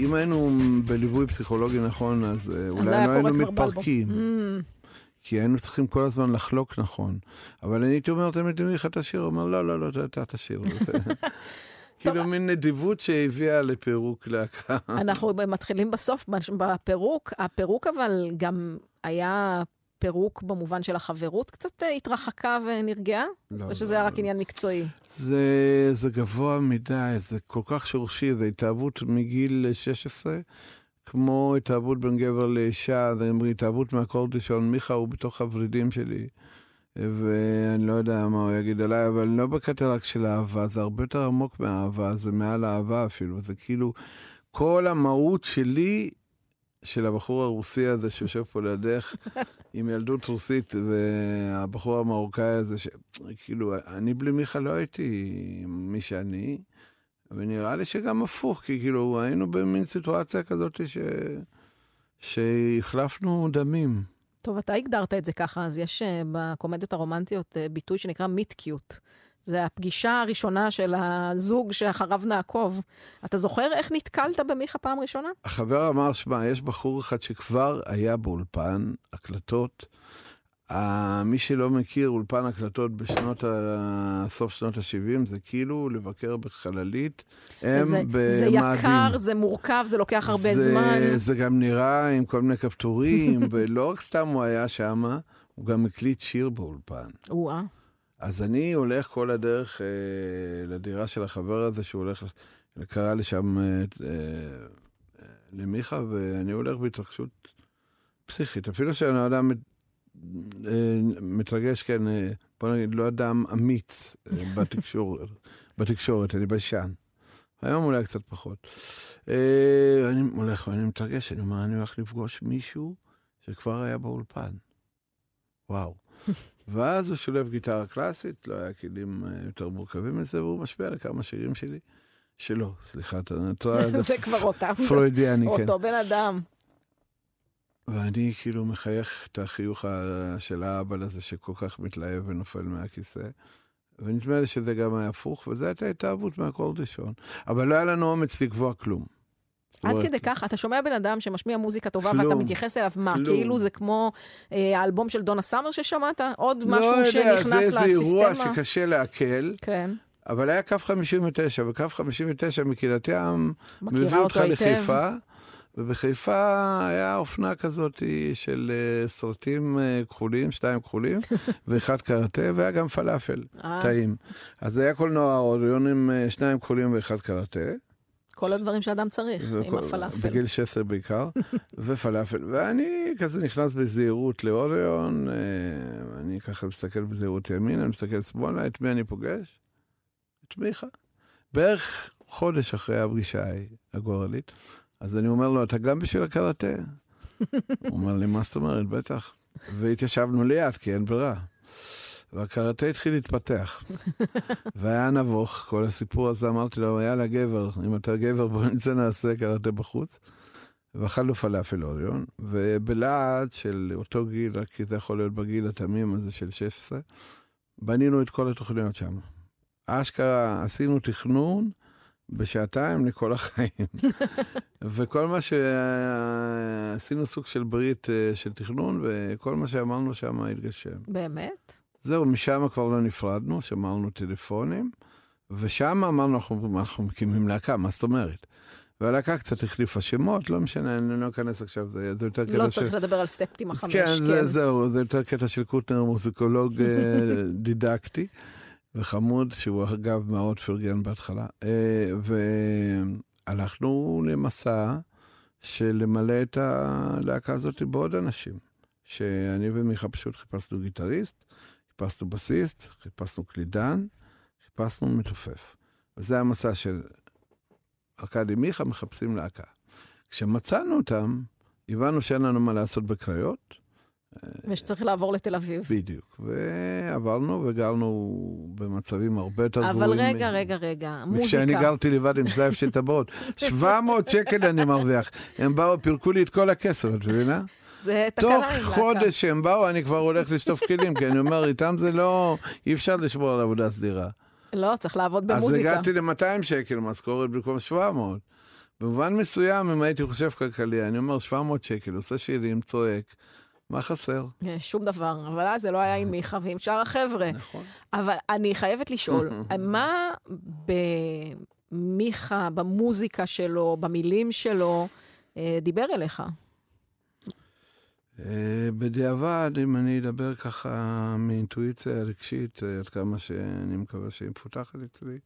אם היינו בליווי פסיכולוגי נכון, אז אה, אולי היה לא היינו. מתפרקים. Mm, כי היינו צריכים כל הזמן לחלוק נכון. אבל אני הייתי אומר תמיד למי לך תשאיר, הוא אומר לא, לא, לא, אתה תשאיר. *laughs* *laughs* כאילו מין נדיבות שהביאה לפירוק להקה. אנחנו מתחילים בסוף, בפירוק. הפירוק אבל גם היה פירוק במובן של החברות קצת אה, התרחקה ונרגעה? לא, או שזה לא, היה רק לא. עניין מקצועי? זה, זה גבוה מדי, זה כל כך שורשי, זה התאהבות מגיל 16, כמו התאהבות בין גבר לאישה, זה התאהבות מהקורדישון, מיכה הוא בתוך הוורידים שלי. ואני לא יודע מה הוא יגיד עליי, אבל לא בקטע רק של אהבה, זה הרבה יותר עמוק מהאהבה, זה מעל האהבה אפילו, זה כאילו, כל המהות שלי, של הבחור הרוסי הזה שיושב פה לידך, *laughs* עם ילדות רוסית, והבחור המרוקאי הזה, ש... כאילו, אני בלי מיכה לא הייתי מי שאני, ונראה לי שגם הפוך, כי כאילו, היינו במין סיטואציה כזאת ש... שהחלפנו דמים. טוב, אתה הגדרת את זה ככה, אז יש אה, בקומדיות הרומנטיות אה, ביטוי שנקרא מיט קיוט. זה הפגישה הראשונה של הזוג שאחריו נעקוב. אתה זוכר איך נתקלת במיכה פעם ראשונה? החבר אמר, שמע, יש בחור אחד שכבר היה באולפן הקלטות. Uh, מי שלא מכיר, אולפן הקלטות בשנות ה... סוף שנות ה-70, זה כאילו לבקר בחללית, הם זה, במאדים. זה יקר, זה מורכב, זה לוקח הרבה זה, זמן. זה גם נראה עם כל מיני כפתורים, *laughs* ולא רק סתם הוא היה שם, הוא גם הקליט שיר באולפן. או-אה. אז אני הולך כל הדרך אה, לדירה של החבר הזה, שהוא הולך, קרא לי שם אה, אה, למיכה, ואני הולך בהתרגשות פסיכית. אפילו שאני אדם מת, אה, מתרגש, כן, אה, בוא נגיד, לא אדם אמיץ אה, *laughs* בתקשורת, בתקשורת, אני ביישן. היום אולי קצת פחות. אה, אני הולך ואני מתרגש, אני אומר, אני הולך לפגוש מישהו שכבר היה באולפן. וואו. ואז הוא שולב גיטרה קלאסית, לא היה כלים אה, יותר מורכבים מזה, והוא משפיע על כמה שירים שלי. שלא, סליחה, אתה טועה, *laughs* זה כבר אותם. פרוידיאני, כן. אותו בן אדם. ואני כאילו מחייך את החיוך של האבא הזה שכל כך מתלהב ונופל מהכיסא. ונדמה לי שזה גם היה הפוך, וזו הייתה התאהבות מהאקורד ראשון. אבל לא היה לנו אומץ לקבוע כלום. עד אומרת, כדי כך, אתה שומע בן אדם שמשמיע מוזיקה טובה כלום. ואתה מתייחס אליו, מה, כלום. כאילו זה כמו אה, האלבום של דונה סאמר ששמעת? עוד לא משהו יודע, שנכנס זה איזה אירוע לסיסטמה? שקשה לעכל, כן, אבל היה קו 59, וקו 59 מקריית ים מביא אותך. לחיפה, ובחיפה היה אופנה כזאת של אה, סרטים אה, כחולים, שתיים כחולים, *laughs* ואחד קראטה, והיה גם פלאפל, טעים. אז היה קולנוע אוריונים, שניים כחולים ואחד קראטה. כל הדברים שאדם צריך, עם הפלאפל. בגיל 16 בעיקר, *laughs* ופלאפל. ואני כזה נכנס בזהירות לאוריון, אה, אני ככה מסתכל בזהירות ימינה, מסתכל שמאלה, את מי אני פוגש? את מיכה. בערך חודש אחרי הפגישה הגורלית. אז אני אומר לו, אתה גם בשביל הקראטה? *laughs* הוא אומר לי, מה זאת אומרת? בטח. והתיישבנו ליד, כי אין ברירה. והקראטה התחיל להתפתח. *laughs* והיה נבוך, כל הסיפור הזה, אמרתי לו, יאללה גבר, אם אתה גבר בוא נצא נעשה קראטה בחוץ. ואכלנו פלאפל אוריון, ובלהט של אותו גיל, רק כי זה יכול להיות בגיל התמים הזה של 16, בנינו את כל התוכניות שם. אשכרה עשינו תכנון בשעתיים לכל החיים. *laughs* וכל מה שעשינו סוג של ברית אה, של תכנון, וכל מה שאמרנו שם התגשם. באמת? זהו, משם כבר לא נפרדנו, שמרנו טלפונים, ושם אמרנו, אנחנו, אנחנו מקימים להקה, מה זאת אומרת? והלהקה קצת החליפה שמות, לא משנה, אני לא אכנס עכשיו, זה, זה יותר קטע לא של... צריך לדבר על סטפטים החמש, כן, כן. זה, זהו, זה יותר קטע של קוטנר, מוזיקולוג אה, *laughs* דידקטי וחמוד, שהוא אגב מאוד פרגן בהתחלה. אה, והלכנו למסע של למלא את הלהקה הזאת בעוד אנשים. שאני ומיכה פשוט חיפשנו גיטריסט, חיפשנו בסיסט, חיפשנו קלידן, חיפשנו מתופף. וזה המסע של ארכדי מיכה מחפשים להקה. כשמצאנו אותם, הבנו שאין לנו מה לעשות בקריות, ושצריך לעבור לתל אביב. בדיוק. ועברנו וגרנו במצבים הרבה יותר גרועים. אבל רגע, מ- רגע, רגע, מוזיקה. גרתי לבד עם שלייב של טבעות, *laughs* 700 שקל אני מרוויח. הם באו, פירקו לי את כל הכסף, את מבינה? זה תוך עם להקה. חודש שהם באו, אני כבר הולך לשטוף כלים, כי אני אומר, איתם זה לא, אי אפשר לשמור על עבודה סדירה. לא, צריך לעבוד אז במוזיקה. הגעתי ל-200 שקל משכורת במקום 700. במובן מסוים, אם הייתי חושב כלכלי, אני אומר 700 שקל, עושה שירים, צועק, מה חסר? אה, שום דבר, אבל אז זה לא היה עם מיכה ועם שאר החבר'ה. נכון. אבל אני חייבת לשאול, *laughs* מה במיכה, במוזיקה שלו, במילים שלו, אה, דיבר אליך? אה, בדיעבד, אם אני אדבר ככה מאינטואיציה רגשית, אה, עד כמה שאני מקווה שהיא מפותחת אצלי,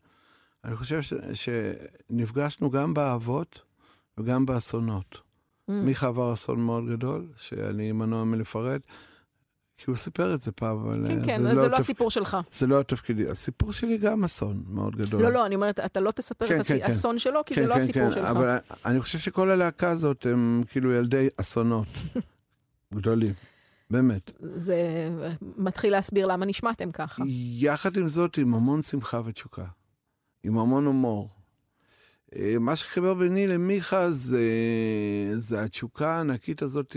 אני חושב ש, שנפגשנו גם באהבות וגם באסונות. Mm. מיכה עבר אסון מאוד גדול, שאני מנוע מלפרט, כי הוא סיפר את זה פעם, אבל כן, אה, כן, זה לא התפ- הסיפור שלך. זה לא התפקידי. הסיפור שלי גם אסון מאוד גדול. לא, לא, אני אומרת, אתה לא תספר כן, את כן, כן. האסון שלו, כי זה כן, לא כן, הסיפור כן, שלך. אבל אני חושב שכל הלהקה הזאת הם כאילו ילדי אסונות *laughs* גדולים, באמת. זה מתחיל להסביר למה נשמעתם ככה. יחד עם זאת, עם המון שמחה ותשוקה, עם המון הומור. אה, מה שחיבר ביני למיכה זה, זה התשוקה הענקית הזאת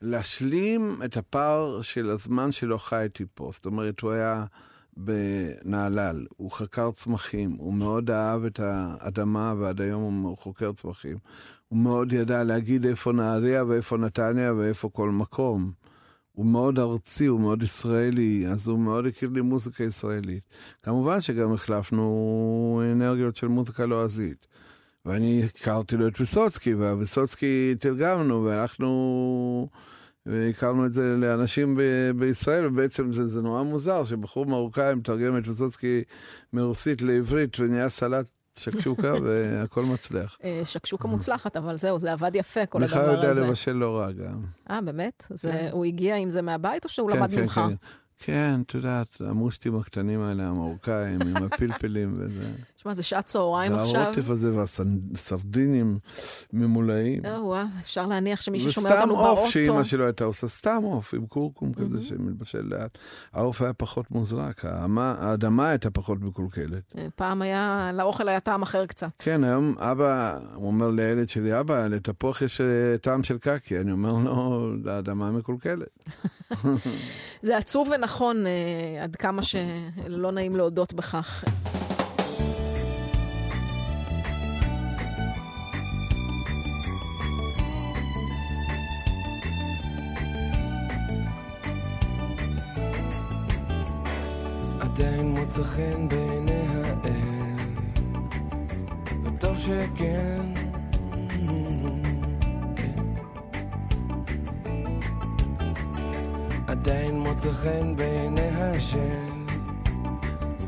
להשלים את הפער של הזמן שלו חייתי פה. זאת אומרת, הוא היה בנהלל, הוא חקר צמחים, הוא מאוד אהב את האדמה ועד היום הוא חוקר צמחים. הוא מאוד ידע להגיד איפה נהריה ואיפה נתניה ואיפה כל מקום. הוא מאוד ארצי, הוא מאוד ישראלי, אז הוא מאוד הכיר לי מוזיקה ישראלית. כמובן שגם החלפנו אנרגיות של מוזיקה לועזית. ואני הכרתי לו את ויסוצקי, והוויסוצקי תרגמנו, והלכנו והכרנו את זה לאנשים ב- בישראל, ובעצם זה, זה נורא מוזר שבחור מרוקאי מתרגם את ויסוצקי מרוסית לעברית, ונהיה סלט שקשוקה, *laughs* והכל מצליח. אה, שקשוקה מוצלחת, אבל זהו, זה עבד יפה, כל הדבר יודע הזה. לבשל לא רע גם. אה, באמת? זה- כן. הוא הגיע עם זה מהבית או שהוא כן, למד כן, ממך? כן. את יודעת, המושטים הקטנים האלה, המרוקאים, עם הפלפלים וזה. תשמע, זה שעת צהריים עכשיו. והרוטף הזה והסרדינים ממולאים. אה, וואו, אפשר להניח שמי ששומע אותנו וסתם באוטו... עוף שאימא שלו הייתה עושה סתם עוף עם קורקום כזה שמתבשל לאט. העוף היה פחות מוזרק, האדמה הייתה פחות מקולקלת. אה, פעם היה, לאוכל היה טעם אחר קצת. כן, היום אבא, הוא אומר לילד שלי, אבא, לתפוח יש אה, טעם של קקי. אני אומר לו, האדמה מקולקלת. *laughs* זה עצוב ונכון עד כמה שלא נעים להודות בכך. מוצא חן בעיני האל, וטוב שכן. כן. עדיין מוצא חן בעיני השם,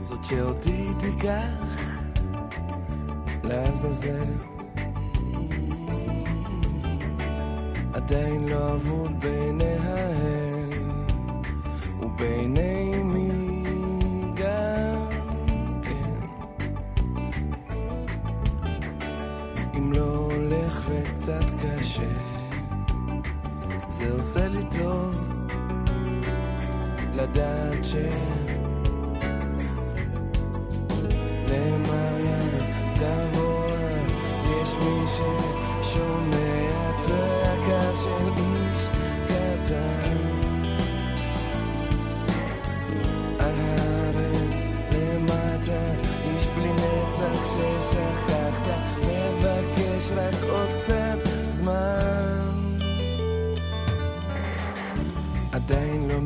זאת שאותי תיקח לעזאזל. עדיין לא אבוד בעיני האל, ובעיני וקצת קשה, זה עושה לי טוב לדעת ש... למעלה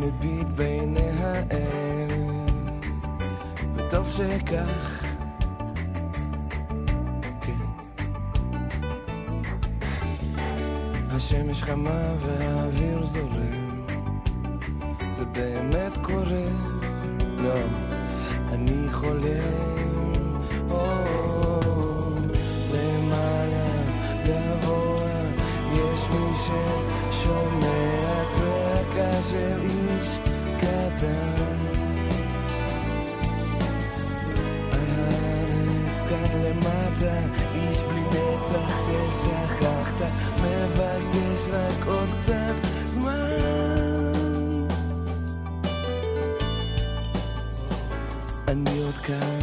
מביט בעיני האל וטוב שכך כן השמש חמה והאוויר זורם זה באמת קורה? לא, אני חולם. רק עוד קצת זמן. אני עוד כאן.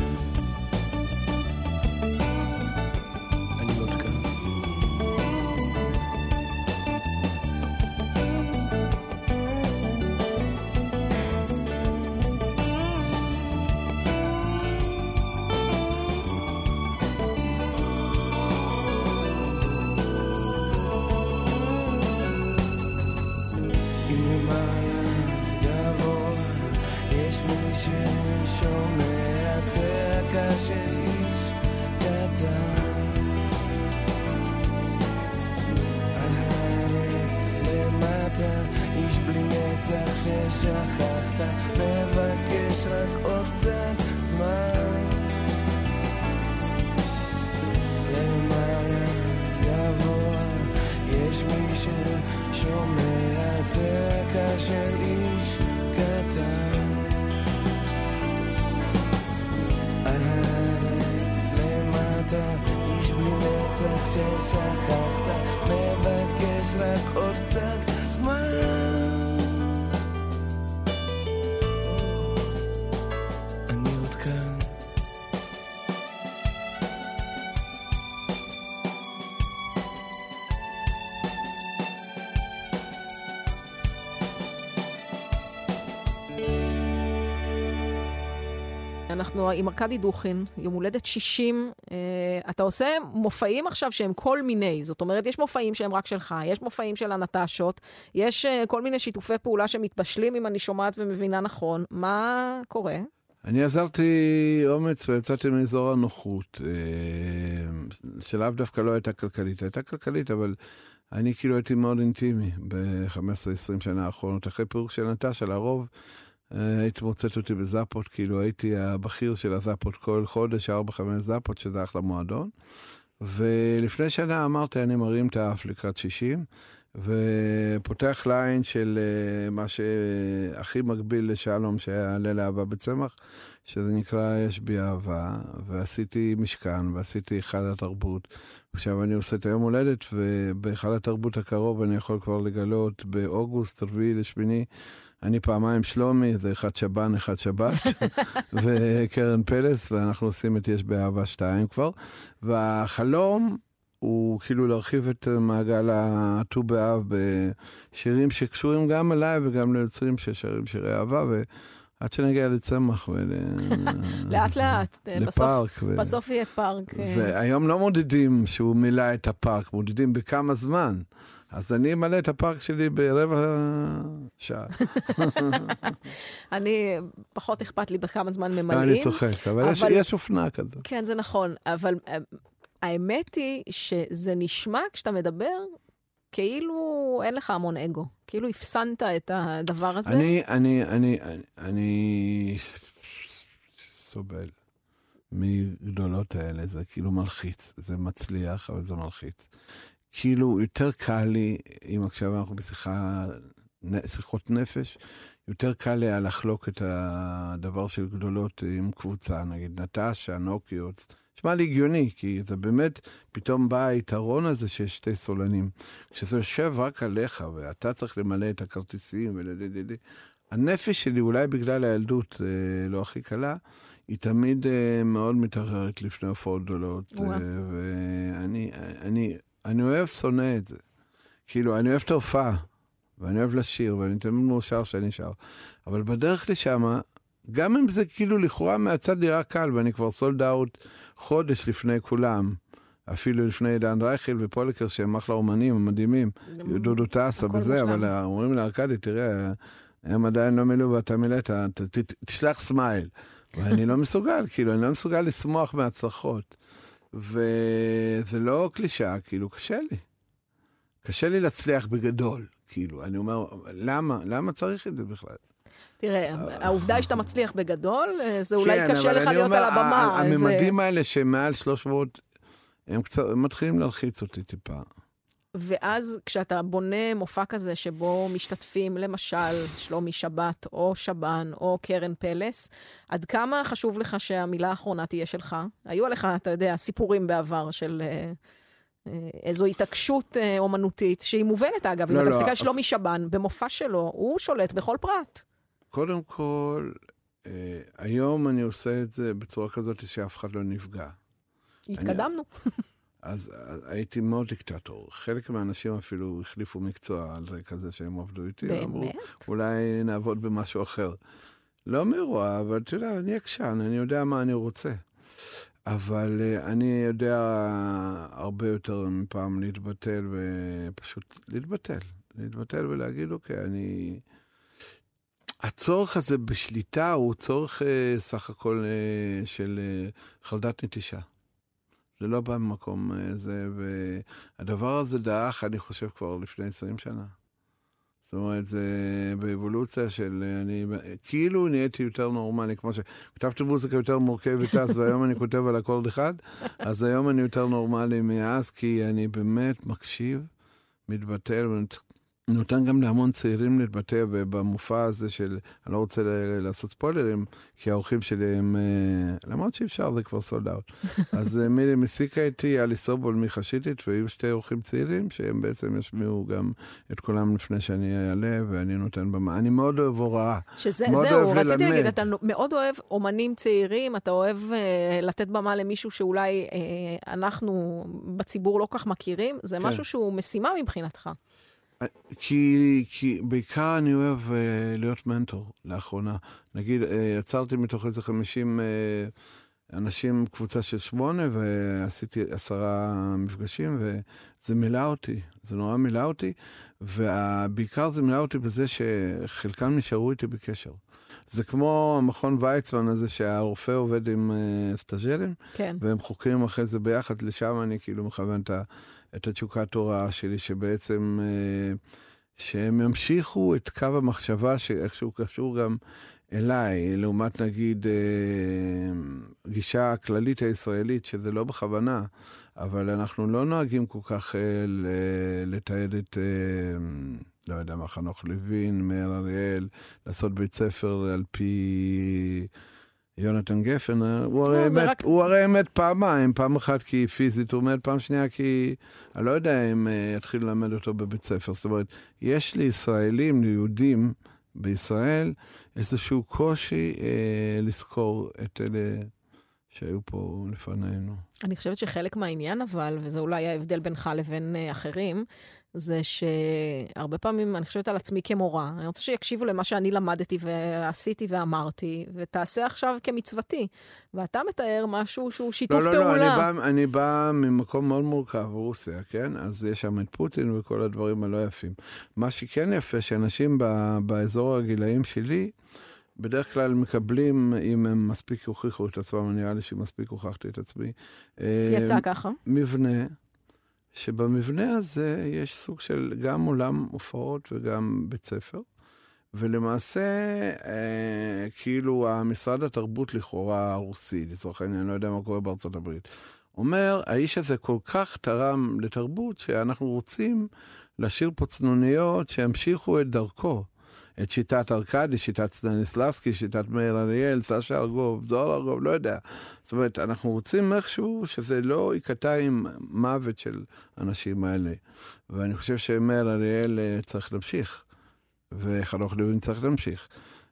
אנחנו עם ארכדי דוכין, יום הולדת 60. אה, אתה עושה מופעים עכשיו שהם כל מיני, זאת אומרת, יש מופעים שהם רק שלך, יש מופעים של הנטשות, יש אה, כל מיני שיתופי פעולה שמתבשלים, אם אני שומעת ומבינה נכון. מה קורה? אני עזרתי אומץ ויצאתי מאזור הנוחות, אה, שלאו דווקא לא הייתה כלכלית, הייתה כלכלית, אבל אני כאילו הייתי מאוד אינטימי ב-15-20 שנה האחרונות. אחרי פירוק של נטשה, לרוב היית מוצאת אותי בזאפות, כאילו הייתי הבכיר של הזאפות כל חודש, 4-5 זאפות, שזה אחלה מועדון. ולפני שנה אמרתי, אני מרים את האף לקראת 60, ופותח ליין של אה, מה שהכי מקביל לשלום שהיה ליל אהבה בצמח, שזה נקרא יש בי אהבה, ועשיתי משכן, ועשיתי היכל התרבות. עכשיו אני עושה את היום הולדת, ובהיכל התרבות הקרוב אני יכול כבר לגלות באוגוסט, רביעי לשמיני, אני פעמיים שלומי, זה אחד שב"ן, אחד שבת, *laughs* וקרן פלס, ואנחנו עושים את יש באהבה שתיים כבר. והחלום הוא כאילו להרחיב את מעגל הט"ו באב בשירים שקשורים גם אליי וגם ליוצרים ששרים שירי אהבה, ועד שנגיע לצמח ול... *laughs* לאט לאט, אה, בסוף, לפארק. ו- בסוף יהיה פארק. אה, והיום לא מודדים שהוא מילא את הפארק, מודדים בכמה זמן. אז אני אמלא את הפארק שלי ברבע שעה. *laughs* אני, פחות אכפת לי בכמה זמן ממלאים. אני צוחק, אבל יש- אבל- יש אופנה כזאת. כן, זה נכון, אבל אה, האמת היא שזה נשמע כשאתה מדבר כאילו אין לך המון אגו. כאילו אפסנת את הדבר הזה. אני, אני, אני, אני, אני סובל מגדולות האלה, זה כאילו מלחיץ, זה מצליח, אבל זה מלחיץ. כאילו, יותר קל לי, אם עכשיו אנחנו בשיחה, שיחות נפש, יותר קל לי היה לחלוק את הדבר של גדולות עם קבוצה, נגיד נטשה, נוקיות. נשמע לי הגיוני, כי זה באמת, פתאום בא היתרון הזה שיש שתי סולנים. כשזה יושב רק עליך, ואתה צריך למלא את הכרטיסים ולדדדי, הנפש שלי, אולי בגלל הילדות אה, לא הכי קלה, היא תמיד אה, מאוד מתערערת לפני הופעות גדולות. אה, ואני אני, אני אוהב, שונא את זה. כאילו, אני אוהב את ההופעה, ואני אוהב לשיר, ואני תמיד מאושר שאני שר. אבל בדרך לשם, גם אם זה כאילו לכאורה מהצד נראה קל, ואני כבר sold out חודש לפני כולם, אפילו לפני עידן רייכל ופוליקר, שהם אחלה אומנים, הם מדהימים, דודו טסה וזה. אבל אומרים לארקדי, תראה, הם עדיין לא מילאו ואתה מילאת, תשלח smile. ואני לא מסוגל, כאילו, אני לא מסוגל לשמוח מהצלחות. וזה לא קלישאה, כאילו, קשה לי. קשה לי להצליח בגדול, כאילו, אני אומר, למה? למה צריך את זה בכלל? תראה, העובדה היא שאתה מצליח בגדול, אה, זה אולי כן, קשה אבל לך להיות אומר, על הבמה. ה- זה- הממדים האלה שמעל 300, הם קצת, הם מתחילים להלחיץ אותי טיפה. ואז כשאתה בונה מופע כזה שבו משתתפים למשל שלומי שבת או שבן או קרן פלס, עד כמה חשוב לך שהמילה האחרונה תהיה שלך? היו עליך, אתה יודע, סיפורים בעבר של אה, אה, איזו התעקשות אה, אומנותית, שהיא מובנת אגב, אם לא, אתה לא. מסתכל על שלומי שבן, במופע שלו, הוא שולט בכל פרט. קודם כל, אה, היום אני עושה את זה בצורה כזאת שאף אחד לא נפגע. התקדמנו. אז אז הייתי מאוד דיקטטור. חלק מהאנשים אפילו החליפו מקצוע על רקע זה שהם עבדו איתי. אמרו, באמת? אולי נעבוד במשהו אחר. לא מרוע, אבל אתה יודע, אני עקשן, אני יודע מה אני רוצה. אבל uh, אני יודע הרבה יותר מפעם להתבטל ופשוט להתבטל. להתבטל ולהגיד, אוקיי, אני... הצורך הזה בשליטה הוא צורך uh, סך הכל uh, של חרדת נטישה. זה לא בא ממקום uh, זה, והדבר הזה דעך, אני חושב, כבר לפני 20 שנה. זאת אומרת, זה באבולוציה של אני, כאילו נהייתי יותר נורמלי, כמו שכתבתי מוזיקה יותר מורכבת אז, והיום אני כותב על אקורד אחד, אז היום אני יותר נורמלי מאז, כי אני באמת מקשיב, מתבטל, ונותן גם להמון צעירים להתבטא, ובמופע הזה של, אני לא רוצה ל- לעשות ספוילרים, כי האורחים שלי הם, אה, למרות שאי אפשר, זה כבר סולד אאוט. *laughs* אז אה, מילי מסיקה איתי, אלי סובול, מיכה שיטית, והיו שתי אורחים צעירים, שהם בעצם ישמיעו גם את כולם לפני שאני אעלה, ואני נותן במה. אני מאוד אוהב הוראה. שזה, זהו, רציתי. להגיד, אתה מאוד אוהב אומנים צעירים, אתה אוהב אה, לתת במה למישהו שאולי אה, אנחנו בציבור לא כך מכירים, זה כן. משהו שהוא משימה מבחינתך. כי, כי בעיקר אני אוהב uh, להיות מנטור לאחרונה. נגיד, uh, יצרתי מתוך איזה 50 uh, אנשים קבוצה של שמונה, ועשיתי עשרה מפגשים, וזה מילא אותי, זה נורא מילא אותי, ובעיקר זה מילא אותי בזה שחלקם נשארו איתי בקשר. זה כמו המכון ויצמן הזה שהרופא עובד עם uh, סטאג'רים, כן. והם חוקרים אחרי זה ביחד, לשם אני כאילו מכוון את, ה, את התשוקת הוראה שלי, שבעצם, אה, שהם ימשיכו את קו המחשבה שאיכשהו קשור גם אליי, לעומת נגיד אה, גישה הכללית הישראלית, שזה לא בכוונה, אבל אנחנו לא נוהגים כל כך אה, לתעד את, לא יודע מה, חנוך לוין, מאיר אריאל, לעשות בית ספר על פי יונתן גפן. אה, הוא הרי, לא, זה מת, רק- הוא הרי מת פעמיים, פעם אחת כי פיזית הוא מת, פעם שנייה כי... אני לא יודע אם אה, יתחיל ללמד אותו בבית ספר. זאת אומרת, יש לישראלים, ליהודים בישראל, איזשהו קושי אה, לזכור את אלה שהיו פה לפנינו. אני חושבת שחלק מהעניין אבל, וזה אולי ההבדל בינך לבין אה, אחרים, זה שהרבה פעמים, אני חושבת על עצמי כמורה, אני רוצה שיקשיבו למה שאני למדתי ועשיתי ואמרתי, ותעשה עכשיו כמצוותי. ואתה מתאר משהו שהוא שיתוף לא, לא, פעולה. לא, אני בא, אני בא ממקום מאוד מורכב, רוסיה, כן? אז יש שם את פוטין וכל הדברים הלא יפים. מה שכן יפה, שאנשים ב, באזור הגילאים שלי, בדרך כלל מקבלים, אם הם מספיק הוכיחו את עצמם, נראה לי שמספיק הוכחתי את עצמי. אה, יצא ככה. מבנה, שבמבנה הזה יש סוג של גם עולם הופעות וגם בית ספר. ולמעשה, אה, כאילו, המשרד התרבות לכאורה הרוסי, לצורך העניין, אני לא יודע מה קורה בארצות הברית, אומר, האיש הזה כל כך תרם לתרבות, שאנחנו רוצים להשאיר פה צנוניות שימשיכו את דרכו. את שיטת ארכדי, שיטת סטניסלבסקי, שיטת מאיר אריאל, סשה ארגוב, זוהר ארגוב, לא יודע. זאת אומרת, אנחנו רוצים איכשהו שזה לא ייקטע עם מוות של האנשים האלה. ואני חושב שמאיר אריאל אה, צריך להמשיך, וחנוך לוין צריך להמשיך,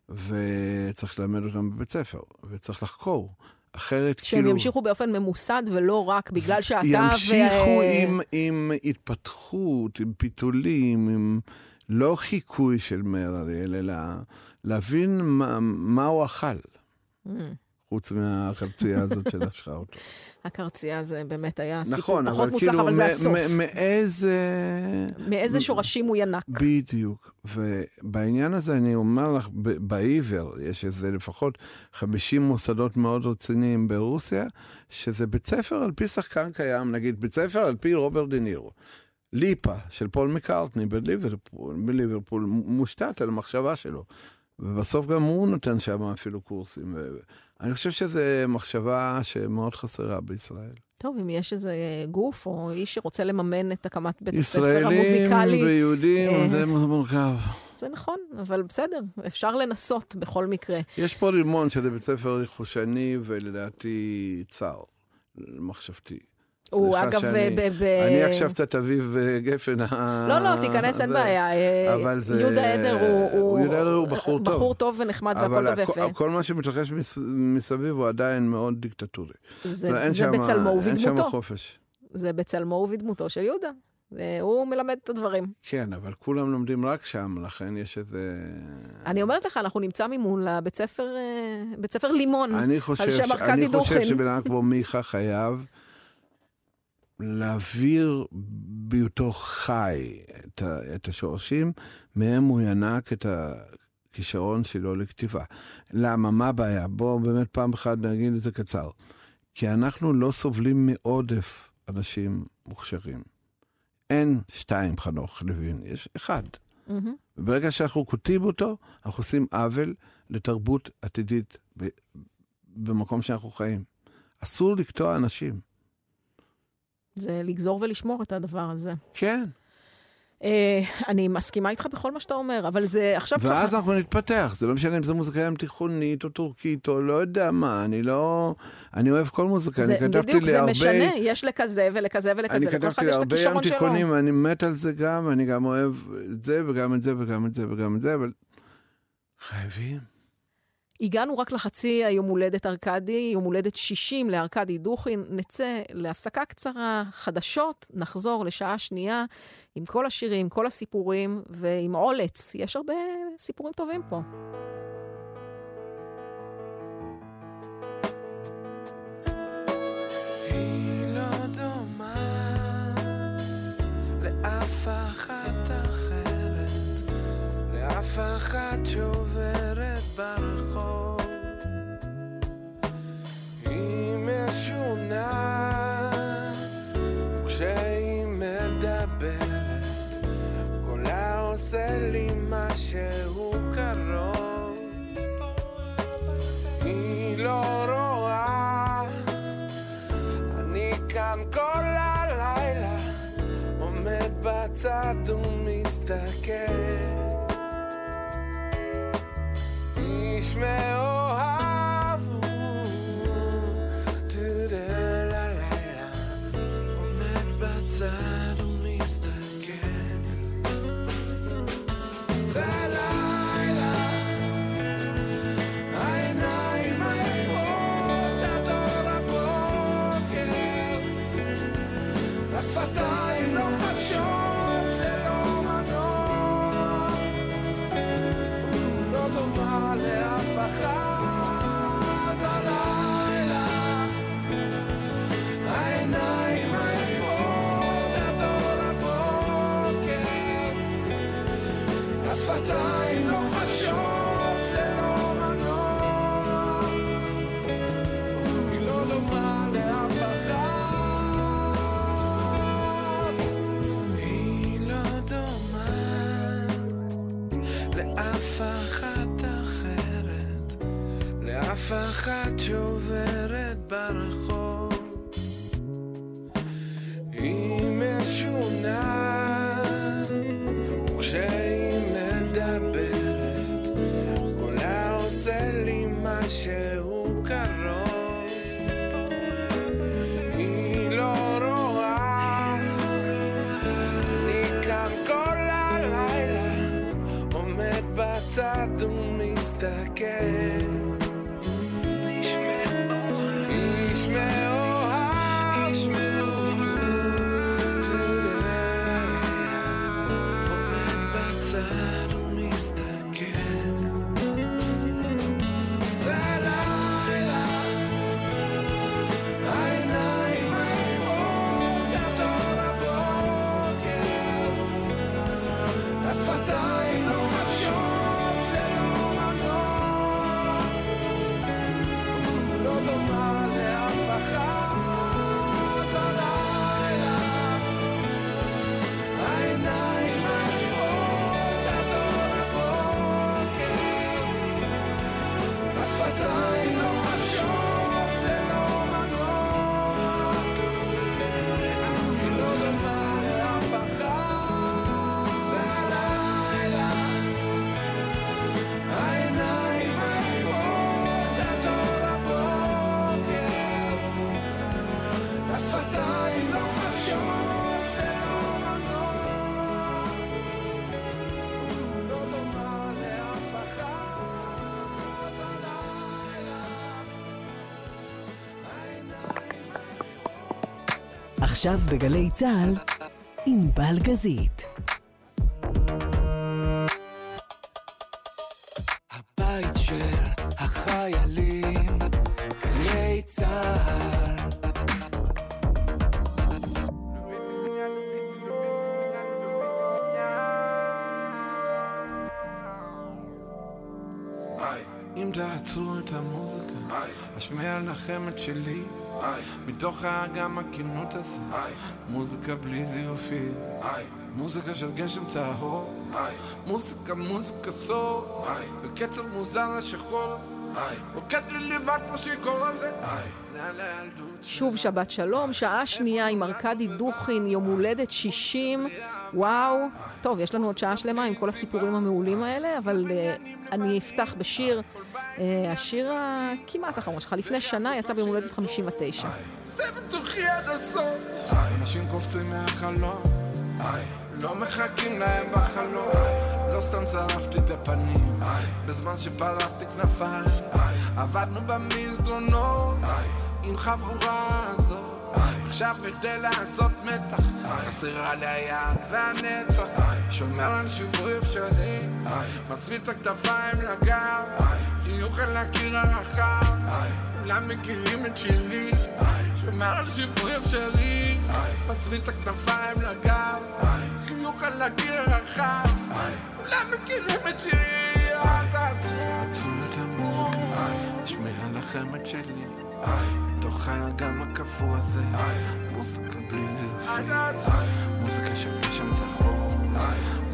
וצריך ללמד אותם בבית ספר, וצריך לחקור. אחרת שהם כאילו... ימשיכו באופן ממוסד ולא רק בגלל שאתה ימשיכו ו... עם, עם התפתחות, עם פיתולים, עם לא חיקוי של מאיר אריאל, אלא להבין מה, מה הוא אכל, Mm, חוץ מהחרצייה *laughs* הזאת שלשכה אותו. הקרצייה זה באמת היה סיפור נכון, פחות אבל מוצלח, כאילו, אבל זה הסוף. מאיזה... מאיזה שורשים הוא ינק. בדיוק. ובעניין הזה אני אומר לך, בעיוור, יש איזה לפחות 50 מוסדות מאוד רציניים ברוסיה, שזה בית ספר על פי שחקן קיים, נגיד בית ספר על פי רוברט דה נירו. ליפה של פול מקארטני בליברפול, בליברפול מושתת על המחשבה שלו. ובסוף גם הוא נותן שם אפילו קורסים. אני חושב שזו מחשבה שמאוד חסרה בישראל. טוב, אם יש איזה גוף או איש שרוצה לממן את הקמת בית הספר ישראלים המוזיקלי, ויהודים, אה, זה מורכב. זה נכון, אבל בסדר, אפשר לנסות בכל מקרה. יש פה רימון שזה בית ספר חושני ולדעתי צר, מחשבתי. הוא אגב, שאני- ב... ב- אני עכשיו קצת אביב אה, גפן. לא, לא, תיכנס, אין בעיה. אה, אבל זה- יהודה עדר הוא... הוא- יהודה עדר הוא בחור טוב. בחור טוב ונחמד והכל אבל טוב ויפה. כל מה שמתרחש מס- מסביב הוא עדיין מאוד דיקטטורי. זה בצלמו אין שם ובדמותו. חופש. זה בצלמו ובדמותו של יהודה. אה, הוא מלמד את הדברים. כן, אבל כולם לומדים רק שם, לכן יש איזה... אני אומרת לך, אנחנו נמצא מימון לבית ספר, אה, בית ספר לימון. אני חושב, על שם ארכדי אני חושב דוכין. שבן אדם כמו מיכה חייב להעביר בהיותו חי את, ה, את השורשים, מהם הוא ינק את הכישרון שלו לכתיבה. למה? מה הבעיה? בואו באמת פעם אחת נגיד את זה קצר. כי אנחנו לא סובלים מעודף אנשים מוכשרים. אין שתיים חנוך לוין, יש אחד. מהמם. וברגע שאנחנו כותבים אותו, אנחנו עושים עוול לתרבות עתידית ב- במקום שאנחנו חיים. אסור לקטוע אנשים. זה לגזור ולשמור את הדבר הזה. כן. אה, אני מסכימה איתך בכל מה שאתה אומר, אבל זה עכשיו ואז. אנחנו נתפתח, זה לא משנה אם זה מוזיקה ים תיכונית או טורקית או לא יודע מה, אני לא... אני אוהב כל מוזיקה, זה, אני כתבתי בדיוק, זה להרבה... משנה, יש לכזה ולכזה אני ולכזה, אחד כתבתי להרבה ים. תיכונים, ואני מת על זה גם, אני גם אוהב את זה וגם את זה וגם את זה וגם את זה, אבל חייבים. הגענו רק לחצי היום הולדת ארכדי, יום הולדת 60 לארכדי דוכין. נצא להפסקה קצרה, חדשות, נחזור לשעה שנייה עם כל השירים, כל הסיפורים ועם עולץ. יש הרבה סיפורים טובים פה. לא לאף אחת אחרת, לאף אחת שעוברת בצד ומסתכל. איש עכשיו בגלי צה"ל, ענבל גזית. מתוך האגם הכנות הזה, מוזיקה בלי זיופים, מוזיקה של גשם צהור, מוזיקה מוזיקה סור, בקצב מוזר השחור, רוקד לי לבד כמו שיכור הזה, שוב שבת שלום, שעה שנייה עם ארכדי דוכין, יום הולדת 60, וואו. טוב, יש לנו עוד שעה שלמה עם כל הסיפורים המעולים האלה, אבל uh, אני אפתח בשיר, השיר הכמעט האחרון שלך, לפני שנה יצא ביום הולדת 59. זה בתוכי עד הסוף. אנשים קופצים מהחלום, לא מחכים להם בחלום. לא סתם שרפתי את הפנים, בזמן שפרסתי כנפיים. עבדנו במסדרונות, עם חבורה הזאת. עכשיו בכדי לעשות מתח, חסרה לי היד והנצח. שומר על שיווי אפשרי, מצמיד את הכתפיים לגב, חיוך על הקיר הרחב. כולם מכירים את שירי, שומר על שיווי אפשרי, מצמיד את הכתפיים לגב, חיוך על הקיר הרחב. כולם מכירים את שירי, אל תעצרו. תעצרו את המוזיקה, אשמיע לכם את שלי. מתוך האגם הקפוא הזה, מוזיקה בלי זיופים, מוזיקה של גשם צהוב,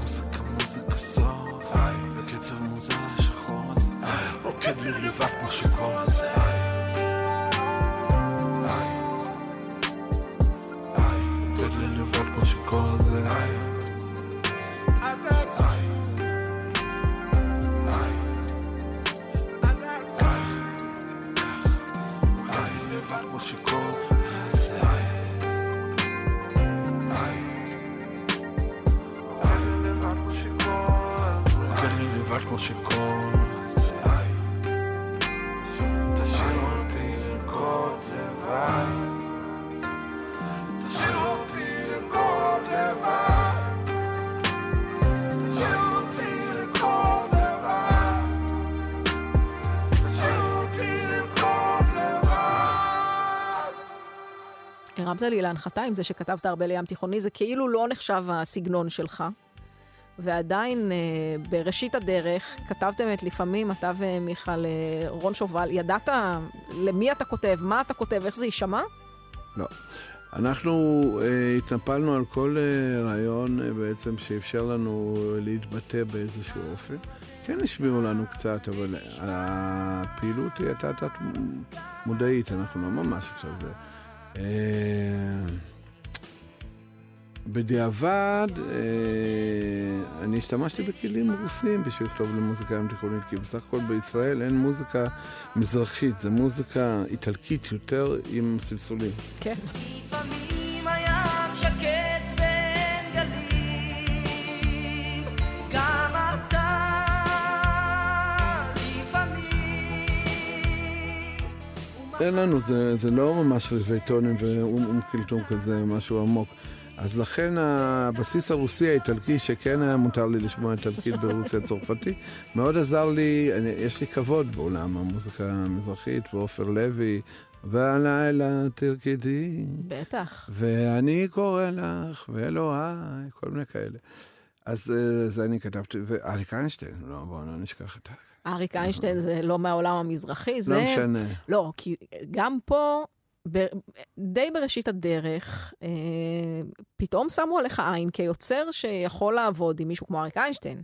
מוזיקה מוזיקה סוף, בקצב מוזר השחור הזה, רוקד לי לבד כמו שיכור הזה. רוקד לי לבד הזה, הזה. אני לבד כמו שיכור הזה. כן, אני לבד כמו שיכור. תשאיר אותי לרקוד לבד. הרמת לי להנחתה עם זה שכתבת הרבה לים תיכוני, זה כאילו לא נחשב הסגנון שלך. ועדיין אה, בראשית הדרך כתבתם את לפעמים, אתה ומיכל אה, רון שובל, ידעת למי אתה כותב, מה אתה כותב, איך זה יישמע? לא. אנחנו אה, התנפלנו על כל אה, רעיון אה, בעצם שאפשר לנו להתבטא באיזשהו אופן. כן השמיעו לנו קצת, אבל הפעילות היא הייתה תת מודעית, אנחנו לא ממש עכשיו זה. אה, בדיעבד, אה, אני השתמשתי בכלים רוסים בשביל לכתוב למוזיקה ים תיכונית, כי בסך הכל בישראל אין מוזיקה מזרחית, זה מוזיקה איטלקית יותר עם סלסולים. כן. אין לנו, זה, זה לא ממש רבעי טונים ואום אום קילטום כזה, משהו עמוק. אז לכן הבסיס הרוסי האיטלקי, שכן היה מותר לי לשמוע איטלקית ברוסיה הצרפתית, מאוד עזר לי, אני, יש לי כבוד בעולם המוזיקה המזרחית, ועופר לוי, והלילה תרקדי, בטח. ואני קורא לך, ואלוהי, כל מיני כאלה. אז אה, זה אני כתבתי, ואריק איינשטיין, לא, בואו לא נשכח את אריק. אריק איינשטיין זה לא מהעולם המזרחי, זה... לא משנה. לא, כי גם פה, ב... די בראשית הדרך, אה, פתאום שמו עליך עין כיוצר שיכול לעבוד עם מישהו כמו אריק איינשטיין.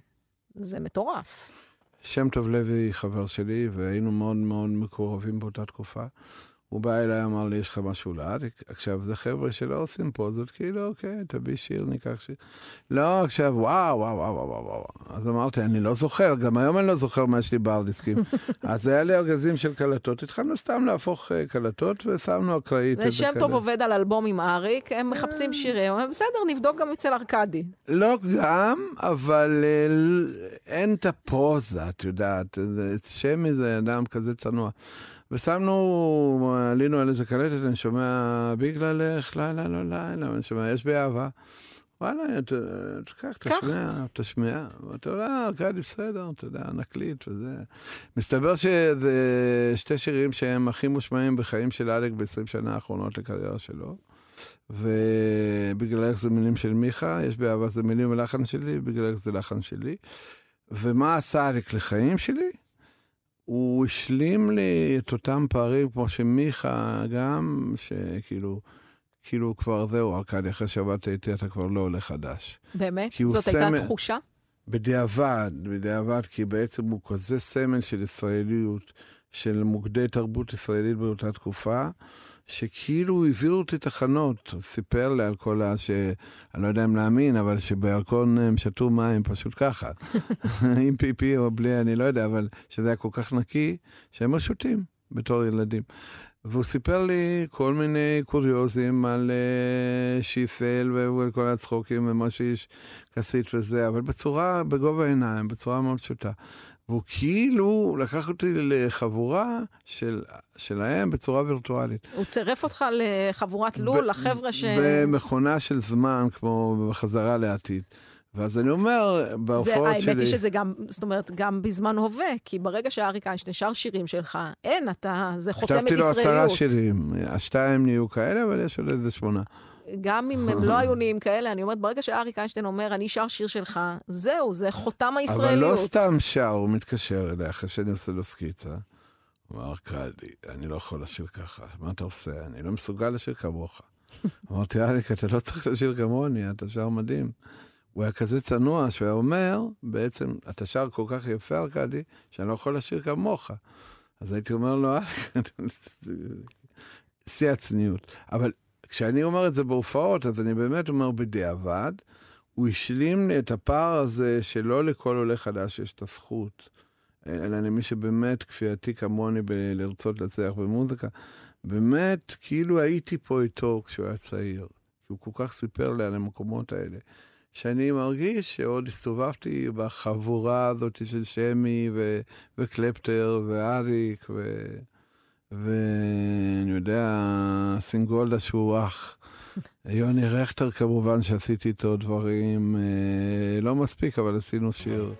זה מטורף. שם טוב לוי חבר שלי, והיינו מאוד מאוד מקורבים באותה תקופה. הוא בא אליי, אמר לי, יש לך משהו לאריק? עכשיו, זה חבר'ה שלא עושים פוזות, כאילו, אוקיי, תביא שיר, ניקח שיר. לא, עכשיו, וואו, וואו, וואו, וואו, וואו. אז אמרתי, אני לא זוכר, גם היום אני לא זוכר מה יש לי בארדיסקים. *laughs* אז היה לי ארגזים של קלטות, התחלנו סתם להפוך אה, קלטות, ושמנו אקראית. זה שם טוב עובד על אלבום עם אריק, הם מחפשים שירים, הם בסדר, נבדוק גם אצל ארכדי. לא גם, אבל אה, אין את הפוזה, את יודעת. שמי זה אדם כזה צנוע. ושמנו, עלינו על איזה קלטת, אני שומע בגללך, לילה לא לילה, אני שומע, יש בי אהבה. וואלה, תקח, קח. תשמיע, תשמיע. ואתה יודע, ארכדי בסדר, אתה יודע, נקליט וזה. מסתבר שזה שתי שירים שהם הכי מושמעים בחיים של אלק ב-20 שנה האחרונות לקריירה שלו. ובגללך זה מילים של מיכה, יש באהבה זה מילים ולחן שלי, בגללך זה לחן שלי. ומה עשה אלק לחיים שלי? הוא השלים לי את אותם פערים, כמו שמיכה גם, שכאילו, כאילו כבר זהו, ארכדי, אחרי שעבדת איתי אתה כבר לא עולה חדש. באמת? זאת הייתה סמל. תחושה? בדיעבד, בדיעבד, כי בעצם הוא כזה סמל של ישראליות, של מוקדי תרבות ישראלית באותה תקופה, שכאילו העבירו אותי תחנות. הוא סיפר לי על כל ה... ש... אני לא יודע אם להאמין, אבל שבירקון הם שתו מים פשוט ככה. *laughs* *laughs* עם פיפי או בלי, אני לא יודע, אבל שזה היה כל כך נקי, שהם היו שותים בתור ילדים. והוא סיפר לי כל מיני קוריוזים על uh, שיסל ועל כל הצחוקים ומשה איש כסית וזה, אבל בצורה, בגובה העיניים, בצורה מאוד פשוטה. והוא כאילו לקח אותי לחבורה של, שלהם בצורה וירטואלית. הוא צירף אותך לחבורת לול, לחבר'ה ש... במכונה של זמן, כמו בחזרה לעתיד. ואז אני אומר, בהופעות האמת שלי... היא שזה גם, זאת אומרת, גם בזמן הווה, כי ברגע שאריק איינשטיין שר שירים שלך, אין, אתה, זה חותמת כתבתי לו ישראליות. עשרה שירים, השתיים נהיו כאלה, אבל יש עוד איזה שמונה. גם אם הם לא היו נהיים כאלה, אני אומרת, ברגע שאריק איינשטיין אומר, אני שר שיר שלך, זהו, זה חותם אבל הישראליות. לא סתם שר, הוא מתקשר אליי אחרי שאני עושה לו סקיצה. הוא אמר, קרדי, אני לא יכול לשיר ככה, מה אתה עושה? אני לא מסוגל לשיר כמוך. אמרתי, אליק, אתה לא צריך לשיר כמוני, אתה שר מדהים. הוא היה כזה צנוע, שהוא היה אומר, בעצם, אתה שר כל כך יפה, ארכדי, שאני לא יכול לשיר כמוך. אז הייתי אומר לו, אליק, שיא הצניעות. אבל כשאני אומר את זה בהופעות, אז אני באמת אומר בדיעבד, הוא השלים לי את הפער הזה שלא לכל עולה חדש יש את הזכות, אלא למי שבאמת כפייתי כמוני בלרצות להצליח במוזיקה. באמת, כאילו הייתי פה איתו כשהוא היה צעיר. כי הוא כל כך סיפר לי על המקומות האלה. שאני מרגיש שעוד הסתובבתי בחבורה הזאת של שמי ו- וקלפטר ואריק ו... ואני יודע, סינגולדה שהוא אח. *laughs* יוני רכטר כמובן, שעשיתי איתו דברים, אה, לא מספיק, אבל עשינו שיר.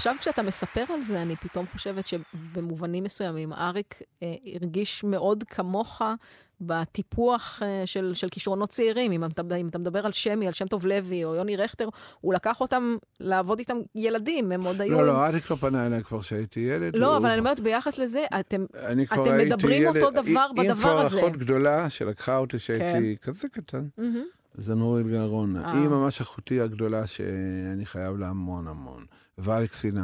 עכשיו כשאתה מספר על זה, אני פתאום חושבת שבמובנים מסוימים אריק אה, הרגיש מאוד כמוך בטיפוח אה, של, של כישרונות צעירים. אם אתה, אם אתה מדבר על שמי, על שם טוב לוי או יוני רכטר, הוא לקח אותם לעבוד איתם ילדים, הם עוד היו... לא, לא, אריק לא פנה אליי כבר כשהייתי ילד. לא, והוא- אבל אני אומרת, ביחס לזה, אתם... כבר אתם מדברים ילד- אותו דבר אם בדבר כבר הזה. אחות גדולה שלקחה אותי כשהייתי כזה קטן. זה נורית גלרון. אה. היא ממש אחותי הגדולה שאני חייב לה המון המון. ואריק סיני.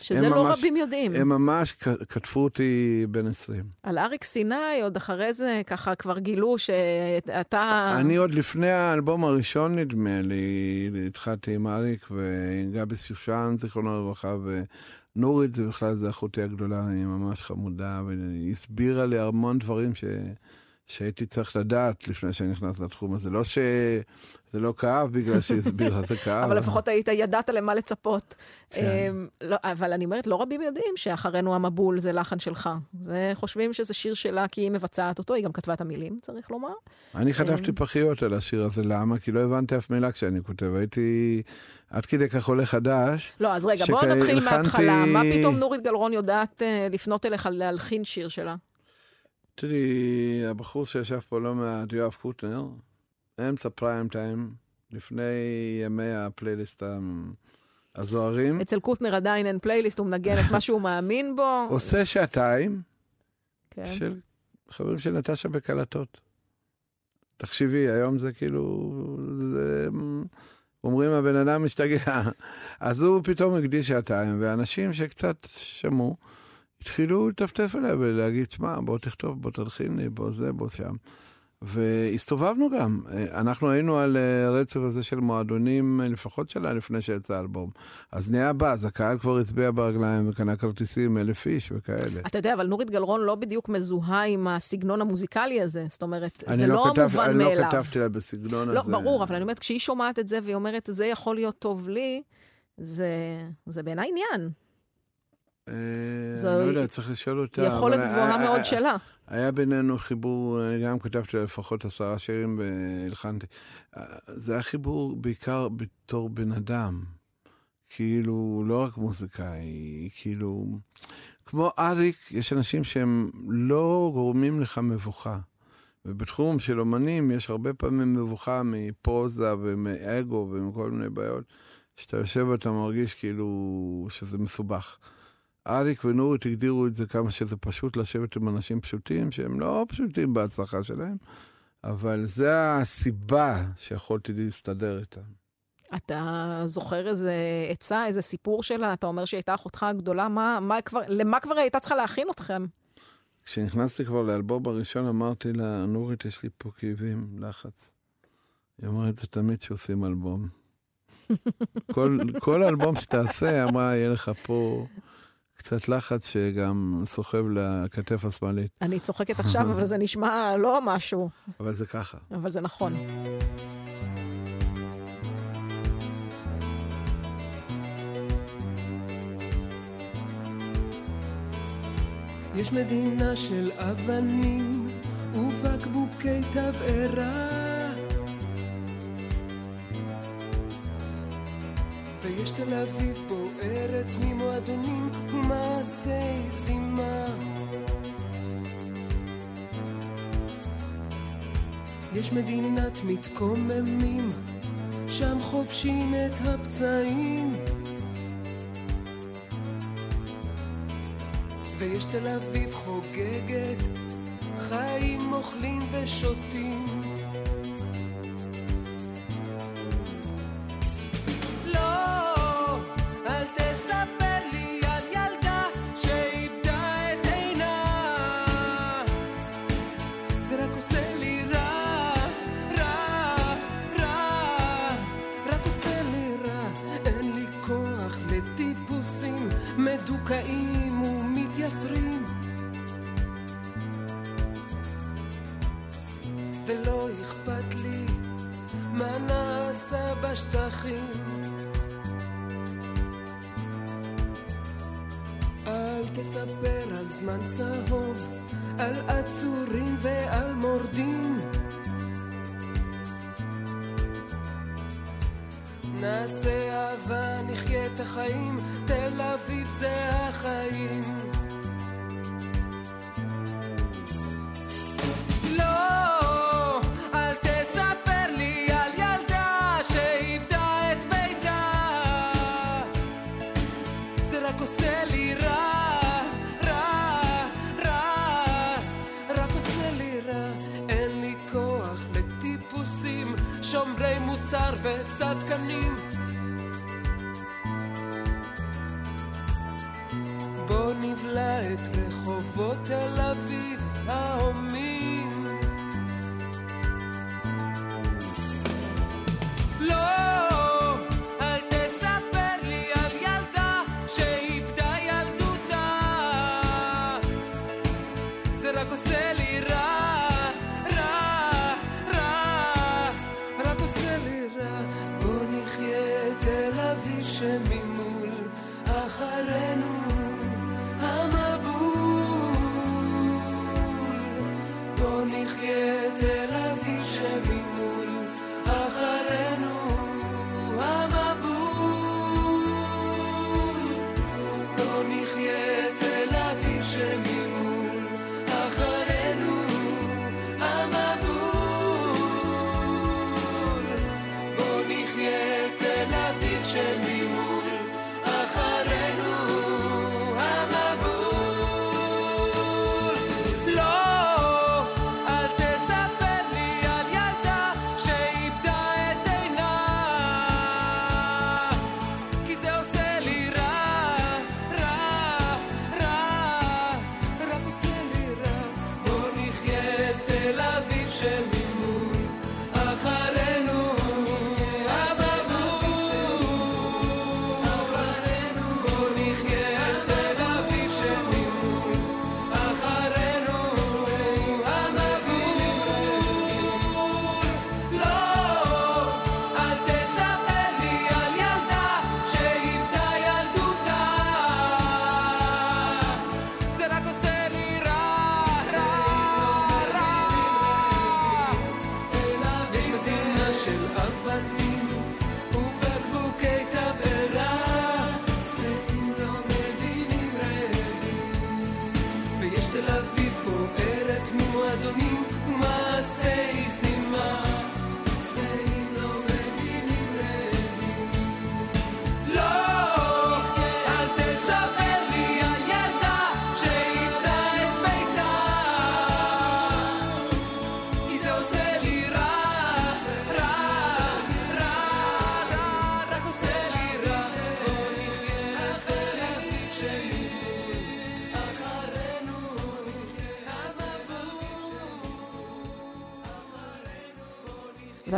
שזה לא ממש- רבים יודעים. הם ממש כתבו אותי בן 20. על אריק סיני, עוד אחרי זה ככה כבר גילו שאתה... אני עוד לפני האלבום הראשון, נדמה לי, התחלתי עם אריק וגבי שושן, זיכרונו לברכה, ונורית זה בכלל, זה אחותי הגדולה, היא ממש חמודה, והיא הסבירה לי המון דברים ש... שהייתי צריך לדעת לפני שאני נכנס לתחום הזה. לא שזה לא כאב בגלל שהיא הסבירה, זה כאב. אבל לפחות היית, ידעת למה לצפות. כן. אמ, לא, אבל אני אומרת, לא רבים יודעים שאחרינו המבול זה לחן שלך. זה חושבים שזה שיר שלה כי היא מבצעת אותו, היא גם כתבה את המילים, צריך לומר. אני חטפתי פחיות על השיר הזה, למה? כי לא הבנתי אף מילה כשאני כותב. הייתי עד כדי כך עולה חדש. לא, אז רגע, בואו נתחיל הלחנתי- מההתחלה. מה פתאום נורית גלרון יודעת אה, לפנות אליך להלחין שיר שלה? תראי, הבחור שישב פה לא מעט, יואב קוטנר, אמצע פריים טיים, לפני ימי הפלייליסט הזוהרים, אצל קוטנר עדיין אין פלייליסט, הוא מנגן את מה שהוא *laughs* מאמין בו. עושה שעתיים כן. של חברים של נטשה בקלטות. תחשבי, היום זה כאילו, זה, אומרים הבן אדם משתגע. *laughs* אז הוא פתאום הקדיש שעתיים, ואנשים שקצת שמעו, התחילו לטפטף עליה ולהגיד, שמע, בוא תכתוב, בוא תלחין לי, בוא זה, בוא שם. והסתובבנו גם, אנחנו היינו על אה, רצף הזה של מועדונים אה, לפחות שנה לפני שיצא האלבום. אז נהיה באז, הקהל כבר הצביע ברגליים וקנה כרטיסים, אלף איש וכאלה. אתה יודע, אבל נורית גלרון לא בדיוק מזוהה עם הסגנון המוזיקלי הזה. זאת אומרת, אני זה לא כתב- מובן אני מאליו. לא כתבתי לה בסגנון לא, הזה. ברור, אבל אני אומרת, כשהיא שומעת את זה והיא אומרת, זה יכול להיות טוב לי, זה, זה בעיניי עניין. אה, אני לא יודע, צריך לשאול אותה. יכולת גבוהה מאוד שלה. היה בינינו חיבור, גם כתבתי לפחות עשרה שירים והלחנתי. זה היה חיבור בעיקר בתור בן אדם. כאילו, לא רק מוזיקאי, כאילו... כמו אריק, יש אנשים שהם לא גורמים לך מבוכה. ובתחום של אומנים יש הרבה פעמים מבוכה מפוזה ומאגו ומכל מיני בעיות, שאתה יושב ואתה מרגיש כאילו שזה מסובך. אריק ונורית הגדירו את זה כמה שזה פשוט לשבת עם אנשים פשוטים, שהם לא פשוטים בהצלחה שלהם, אבל זה הסיבה שיכולתי להסתדר איתם. אתה זוכר איזה עצה, איזה סיפור שלה? אתה אומר שהיא הייתה אחותך הגדולה, מה, מה כבר, למה כבר הייתה צריכה להכין אתכם? כשנכנסתי כבר לאלבום הראשון, אמרתי לה, נורית, יש לי פה כאבים, לחץ. היא אומרת, זה תמיד כשעושים אלבום. *laughs* כל, כל אלבום שתעשה, אמרה, יהיה לך פה קצת לחץ שגם סוחב לכתף השמאלית. אני צוחקת עכשיו, אבל זה נשמע לא משהו, אבל זה ככה. אבל זה נכון. יש מדינה של אבנים ובקבוקי תבערה ויש תל אביב בוערת ממועדונים ומעשי זימה יש מדינת מתקוממים שם חובשים את הפצעים ויש תל אביב חוגגת, חיים אוכלים ושותים. ולא אכפת לי מה נעשה בשטחים. אל תספר על זמן צהוב, על עצורים ועל מורדים. נעשה אהבה, נחיה את החיים, תל אביב זה החיים. שומרי מוסר וצדקנים. בוא נבלע את רחובות תל אביב ההומים.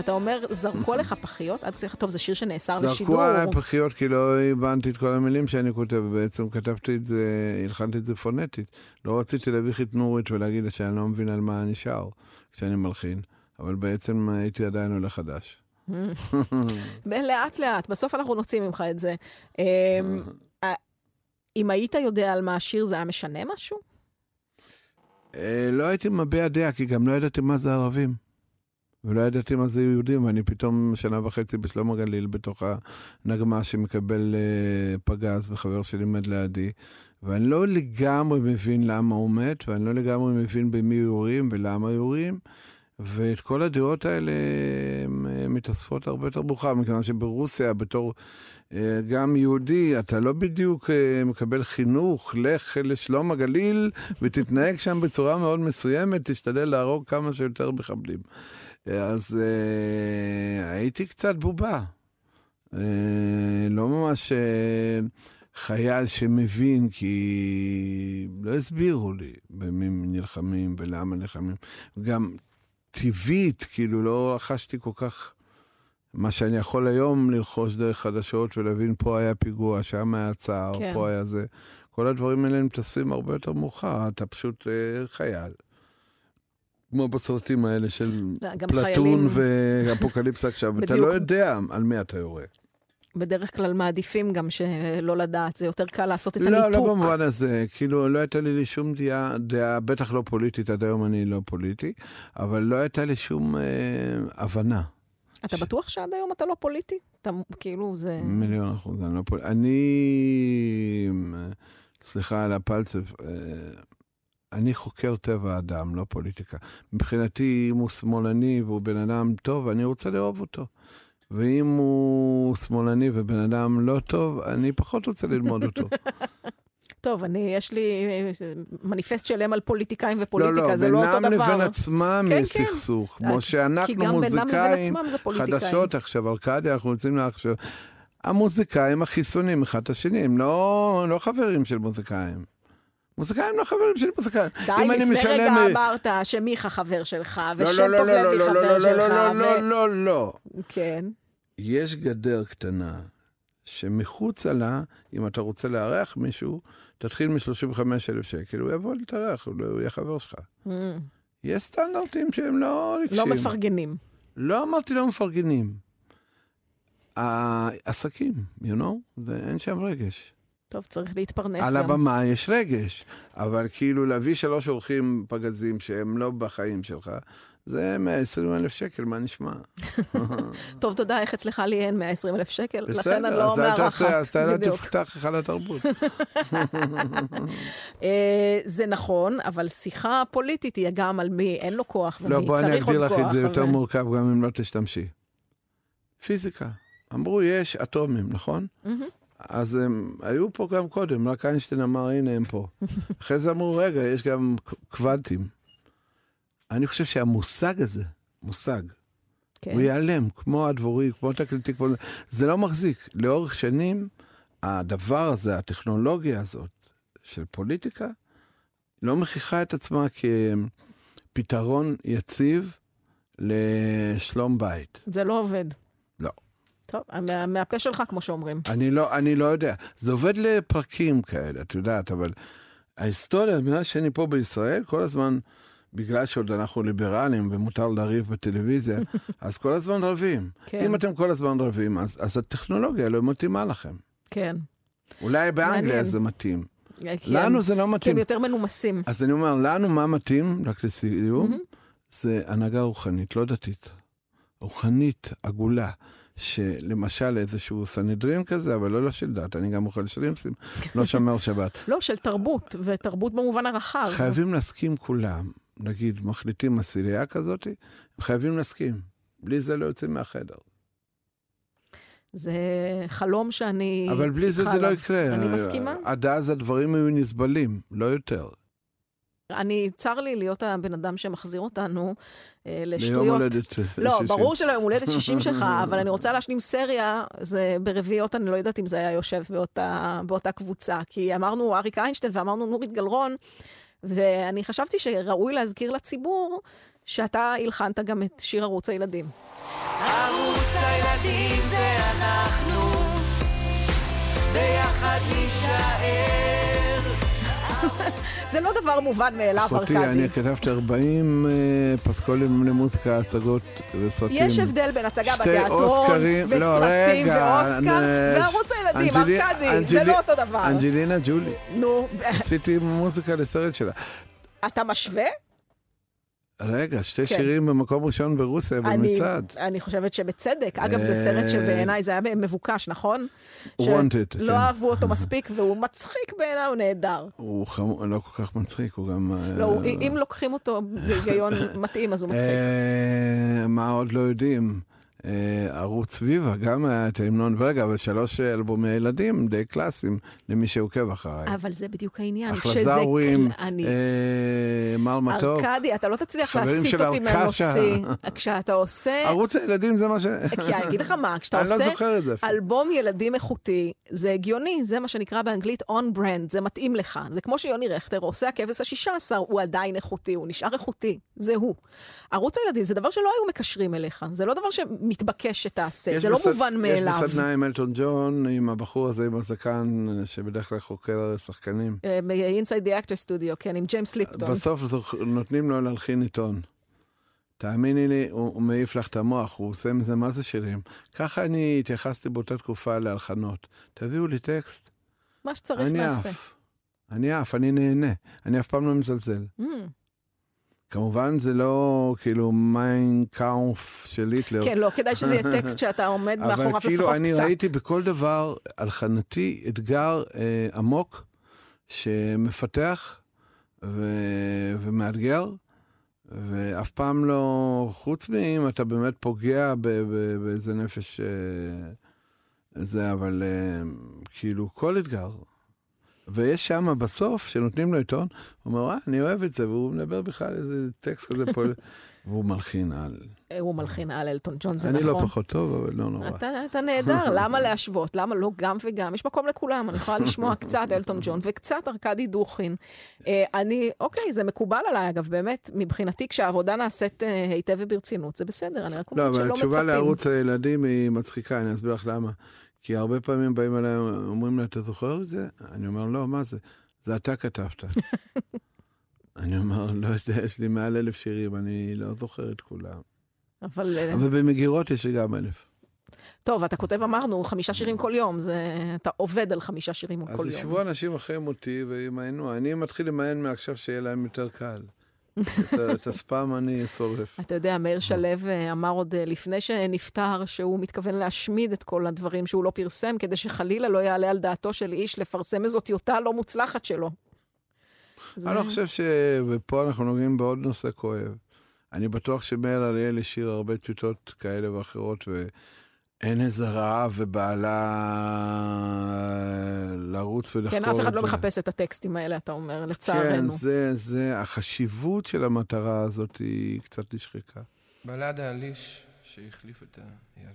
ואתה אומר, זרקו עליך פחיות? עד כדי, טוב, זה שיר שנאסר לשידור. זרקו עליי פחיות כי לא הבנתי את כל המילים שאני כותב, בעצם כתבתי את זה, הלחנתי את זה פונטית. לא רציתי להביא חיתנורית ולהגיד שאני לא מבין על מה אני שר כשאני מלחין, אבל בעצם הייתי עדיין עולה חדש. *laughs* לאט לאט, בסוף אנחנו נוציא ממך את זה. אמ, אה, אם היית יודע על מה השיר, זה היה משנה משהו? אה, לא הייתי מביע דעה, כי גם לא ידעתי מה זה ערבים. ולא ידעתי מה זה יהודים, ואני פתאום שנה וחצי בשלום הגליל בתוך הנגמ"ש שמקבל אה, פגז וחבר שלי עומד לידי, ואני לא לגמרי מבין למה הוא מת, ואני לא לגמרי מבין במי יורים ולמה יורים, ואת כל הדעות האלה מתאספות הרבה יותר מאוחר, מכיוון שברוסיה, בתור אה, גם יהודי, אתה לא בדיוק אה, מקבל חינוך, לך לשלום הגליל ותתנהג שם בצורה מאוד מסוימת, תשתדל להרוג כמה שיותר מחבלים. אז אה, הייתי קצת בובה. אה, לא ממש אה, חייל שמבין, כי לא הסבירו לי במי נלחמים ולמה נלחמים. גם טבעית, כאילו לא רכשתי כל כך מה שאני יכול היום לרכוש דרך חדשות ולהבין, פה היה פיגוע, שם היה צער, כן. פה היה זה. כל הדברים האלה מתאספים הרבה יותר מאוחר, אתה פשוט אה, חייל. כמו בסרטים האלה של לא, פלטון חיילים- ואפוקליפסה עכשיו, *laughs* אתה. לא יודע על מי אתה יורה. בדרך כלל מעדיפים גם שלא לדעת, זה יותר קל לעשות את לא, הניתוק. לא במובן הזה, כאילו לא הייתה לי שום דעה, דעה, בטח לא פוליטית, עד היום אני לא פוליטי, אבל לא הייתה לי שום אה, הבנה. אתה בטוח שעד היום אתה לא פוליטי? אתה כאילו זה... מיליון אחוז, אני לא פוליטי. אני, אה, סליחה על הפלצף, אה, אני חוקר טבע האדם, לא פוליטיקה. מבחינתי, אם הוא שמאלני והוא בן אדם טוב, אני רוצה לאהוב אותו. ואם הוא שמאלני ובן אדם לא טוב, אני פחות רוצה ללמוד אותו. *laughs* טוב, אני, יש לי מניפסט שלם על פוליטיקאים לא, ופוליטיקה, לא, זה לא אותו בינם דבר. לבין עצמם כן, יש כן. סכסוך. אה, כמו שאנחנו בינם מוזיקאים. חדשות עכשיו, ארכדיה, אנחנו יוצאים עכשיו. המוזיקאים החיסונים אחד את השני, הם לא, לא חברים של מוזיקאים. מוזיקאים לא חברים של מוזיקאים. די, לפני משלם- רגע אמרת שמיכה חבר שלך, לא, ושם לא, טוב לא, לא, לוי לא, חבר לא, לא, שלך, לא, ו- לא, לא, לא, לא. כן. יש גדר קטנה, שמחוצה לה, אם אתה רוצה לארח מישהו, תתחיל מ-35,000 שקל, הוא יבוא להתארח, הוא לא- הוא יהיה חבר שלך. Mm, יש סטנדרטים שהם לא רגשים. לא מפרגנים. לא אמרתי לא מפרגנים. העסקים, you know, זה, אין שם רגש. טוב, צריך להתפרנס על גם. הבמה יש רגש, אבל כאילו להביא שלוש אורחים פגזים שהם לא בחיים שלך, זה 120 אלף שקל, מה נשמע? *laughs* טוב, תודה, איך אצלך לי אין 120 אלף שקל, לכן בסדר, אני לא מארחת. תעשה, אז אתה. תפתח היכל התרבות. *laughs* אה, זה נכון, אבל שיחה פוליטית תהיה גם על מי אין לו כוח ומי לא, צריך בוא עוד אני כוח. אגדיר לך את זה יותר מורכב, גם אם לא תשתמשי. פיזיקה. אמרו, יש אטומים, נכון? אז הם היו פה גם קודם, רק איינשטיין אמר, הנה הם פה. *laughs* אחרי זה אמרו, רגע, יש גם קוונטים. אני חושב שהמושג הזה, מושג, כן. הוא ייעלם, כמו הדבורי, כמו תקליטי, כמו זה. זה לא מחזיק. לאורך שנים, הדבר הזה, הטכנולוגיה הזאת של פוליטיקה, לא מוכיחה את עצמה כפתרון יציב לשלום בית. זה לא עובד. טוב, מה- מהפה שלך, כמו שאומרים. אני לא, אני לא יודע. זה עובד לפרקים כאלה, את יודעת, אבל ההיסטוריה, מאז שאני פה בישראל, כל הזמן, בגלל שעוד אנחנו ליברלים ומותר לריב בטלוויזיה, *laughs* אז כל הזמן רבים. כן. אם אתם כל הזמן רבים, אז, אז הטכנולוגיה לא מתאימה לכם. כן. אולי באנגליה. זה מתאים. כי לנו הם- זה לא כי הם מתאים. יותר מנומסים. אז אני אומר, לנו מה מתאים, רק לסיום. זה הנהגה רוחנית, לא דתית. רוחנית, עגולה. שלמשל איזשהו סנהדרין כזה, אבל לא של דת, אני גם אוכל שרימפסים, *laughs* לא שומר שבת. לא, של תרבות, ותרבות במובן הרחב. חייבים להסכים כולם. נגיד, מחליטים עשירייה כזאת, חייבים להסכים. בלי זה לא יוצאים מהחדר. זה חלום שאני... אבל בלי זה זה לא. יקרה. אני מסכימה. עד אז הדברים היו נסבלים, לא יותר. אני, צר לי להיות הבן אדם שמחזיר אותנו אה, ליום לשטויות. הולדת לא, 60. ברור שלא יום הולדת 60 שלך, *laughs* אבל אני רוצה להשלים סריה, זה ברביעיות, אני לא יודעת אם זה היה יושב באותה, באותה קבוצה, כי אמרנו אריק איינשטיין ואמרנו נורית גלרון, ואני חשבתי שראוי להזכיר לציבור שאתה הלחנת גם את שיר ערוץ הילדים. ערוץ הילדים זה אנחנו, ביחד נישאר. *laughs* זה לא דבר מובן מאליו, אחותי, ארכדי. אני כתבתי 40 אה, פסקולים למוזיקה, הצגות וסרטים. יש הבדל בין הצגה בתיאטרון, לא, וסרטים ואוסקר, וערוץ הילדים, ארכדי, זה לא אותו דבר. אנג'לינה ג'ולי. נו, עשיתי מוזיקה לסרט שלה. אתה משווה? רגע, שתי כן. שירים במקום ראשון ברוסיה, אני, במצעד. אני חושבת שבצדק. אגב, זה אה, סרט שבעיניי זה היה מבוקש, נכון? Wanted, לא כן. אהבו אותו מספיק, והוא מצחיק בעיניי, הוא נהדר. הוא חמור, לא כל כך מצחיק, הוא גם... אה, לא, הוא- אם לוקחים אותו בהיגיון מתאים, אז הוא מצחיק. אה, מה עוד לא יודעים? אה, ערוץ ויבה גם היה את ההמנון, ורגע, אבל שלוש אלבומי ילדים די קלאסיים למי שעוקב אחריי. אבל זה בדיוק העניין. אחלה כשזה זאווים, קל- אני... אה, מר מתוק. ארכדי, אתה לא תצליח להסיט אותי. מהנושא. כשאתה עושה... ערוץ הילדים זה מה ש... כי אני אגיד לך מה, כשאתה לא עושה. אלבום ילדים איכותי, זה הגיוני, זה מה שנקרא באנגלית on brand, זה מתאים לך. זה כמו שיוני רכטר עושה הכבש השישה עשר, הוא עדיין איכותי, הוא נשאר איכותי, זה הוא. ערוץ הילדים זה דבר שלא היו מקשרים אליך, זה לא דבר שמתבקש שתעשה, זה לא בסד- מובן מאליו. יש בסדנה עם אלטון ג'ון, עם הבחור הזה עם הזקן, שבדרך כלל חוקר שחקנים. אה, ב-Inside the Actor Studio, כן, עם ג'יימס ליפטון. בסוף נותנים לו להלחין עיתון. תאמיני לי, הוא, הוא מעיף לך את המוח, הוא עושה מזה מה זה שירים. ככה אני התייחסתי באותה תקופה להלחנות. תביאו לי טקסט, מה שצריך אני נעשה. אני עף, אני נהנה. אני אף פעם לא מזלזל. Mm. כמובן זה לא כאילו מיין קאונף של היטלר. כן, לא, כדאי שזה יהיה טקסט שאתה *laughs* עומד מאחוריו אבל לפחות כאילו אני קצת. ראיתי בכל דבר הלחנתי אתגר אה, עמוק שמפתח ו... ומאתגר, ואף פעם לא, חוץ מאם אתה באמת פוגע ב... ב... באיזה נפש אה, זה, אבל אה, כאילו כל אתגר. ויש שם בסוף, שנותנים לו עיתון, הוא אומר, אה, אני אוהב את זה, והוא מדבר בכלל איזה טקסט כזה פה, *laughs* והוא מלחין על. הוא מלחין על אלטון ג'ון, זה אני נכון. לא פחות טוב, אבל לא נורא. אתה, אתה נהדר, *laughs* למה להשוות? למה לא גם וגם? יש מקום לכולם, אני יכולה לשמוע *laughs* קצת אלטון ג'ון וקצת ארכדי דוכין. אה, אני, אוקיי, זה מקובל עליי, אגב, באמת, מבחינתי, כשהעבודה נעשית אה, היטב וברצינות, זה בסדר, אני רק לא, אומרת אבל שלא התשובה מצפים. לערוץ הילדים היא מצחיקה, אני אסביר לך למה. כי הרבה פעמים באים אליי, אומרים לי, אתה זוכר את זה? אני אומר, לא, מה זה? זה אתה כתבת. *laughs* אני אומר, לא יודע, יש לי מעל אלף שירים, אני לא זוכר את כולם. אבל, אה, אבל במגירות יש לי גם אלף. טוב, אתה כותב, אמרנו, חמישה שירים כל יום, זה... אתה עובד על חמישה שירים אז כל יום. ישבו אנשים אחרי מותי וימיינו. אני מתחיל למיין מעכשיו שיהיה להם יותר קל. את הספאם אני שורף. אתה יודע, מאיר שלו אה, אמר עוד אה, לפני שנפטר, שהוא מתכוון להשמיד את כל הדברים שהוא לא פרסם, כדי שחלילה לא יעלה על דעתו של איש לפרסם איזו טיוטה לא מוצלחת שלו. אני לא חושב ש... ופה אנחנו נוגעים בעוד נושא כואב. אני בטוח שמאיר אריאל השאיר הרבה טיוטות כאלה ואחרות, ואין איזה רעב ובעלה לרוץ ולחקור את כן, זה. אף אחד לא מחפש את הטקסטים האלה, אתה אומר, כן, לצערנו. זה, זה, החשיבות של המטרה הזאת היא קצת נשחקה. בלדה על איש שהחליף את הירח.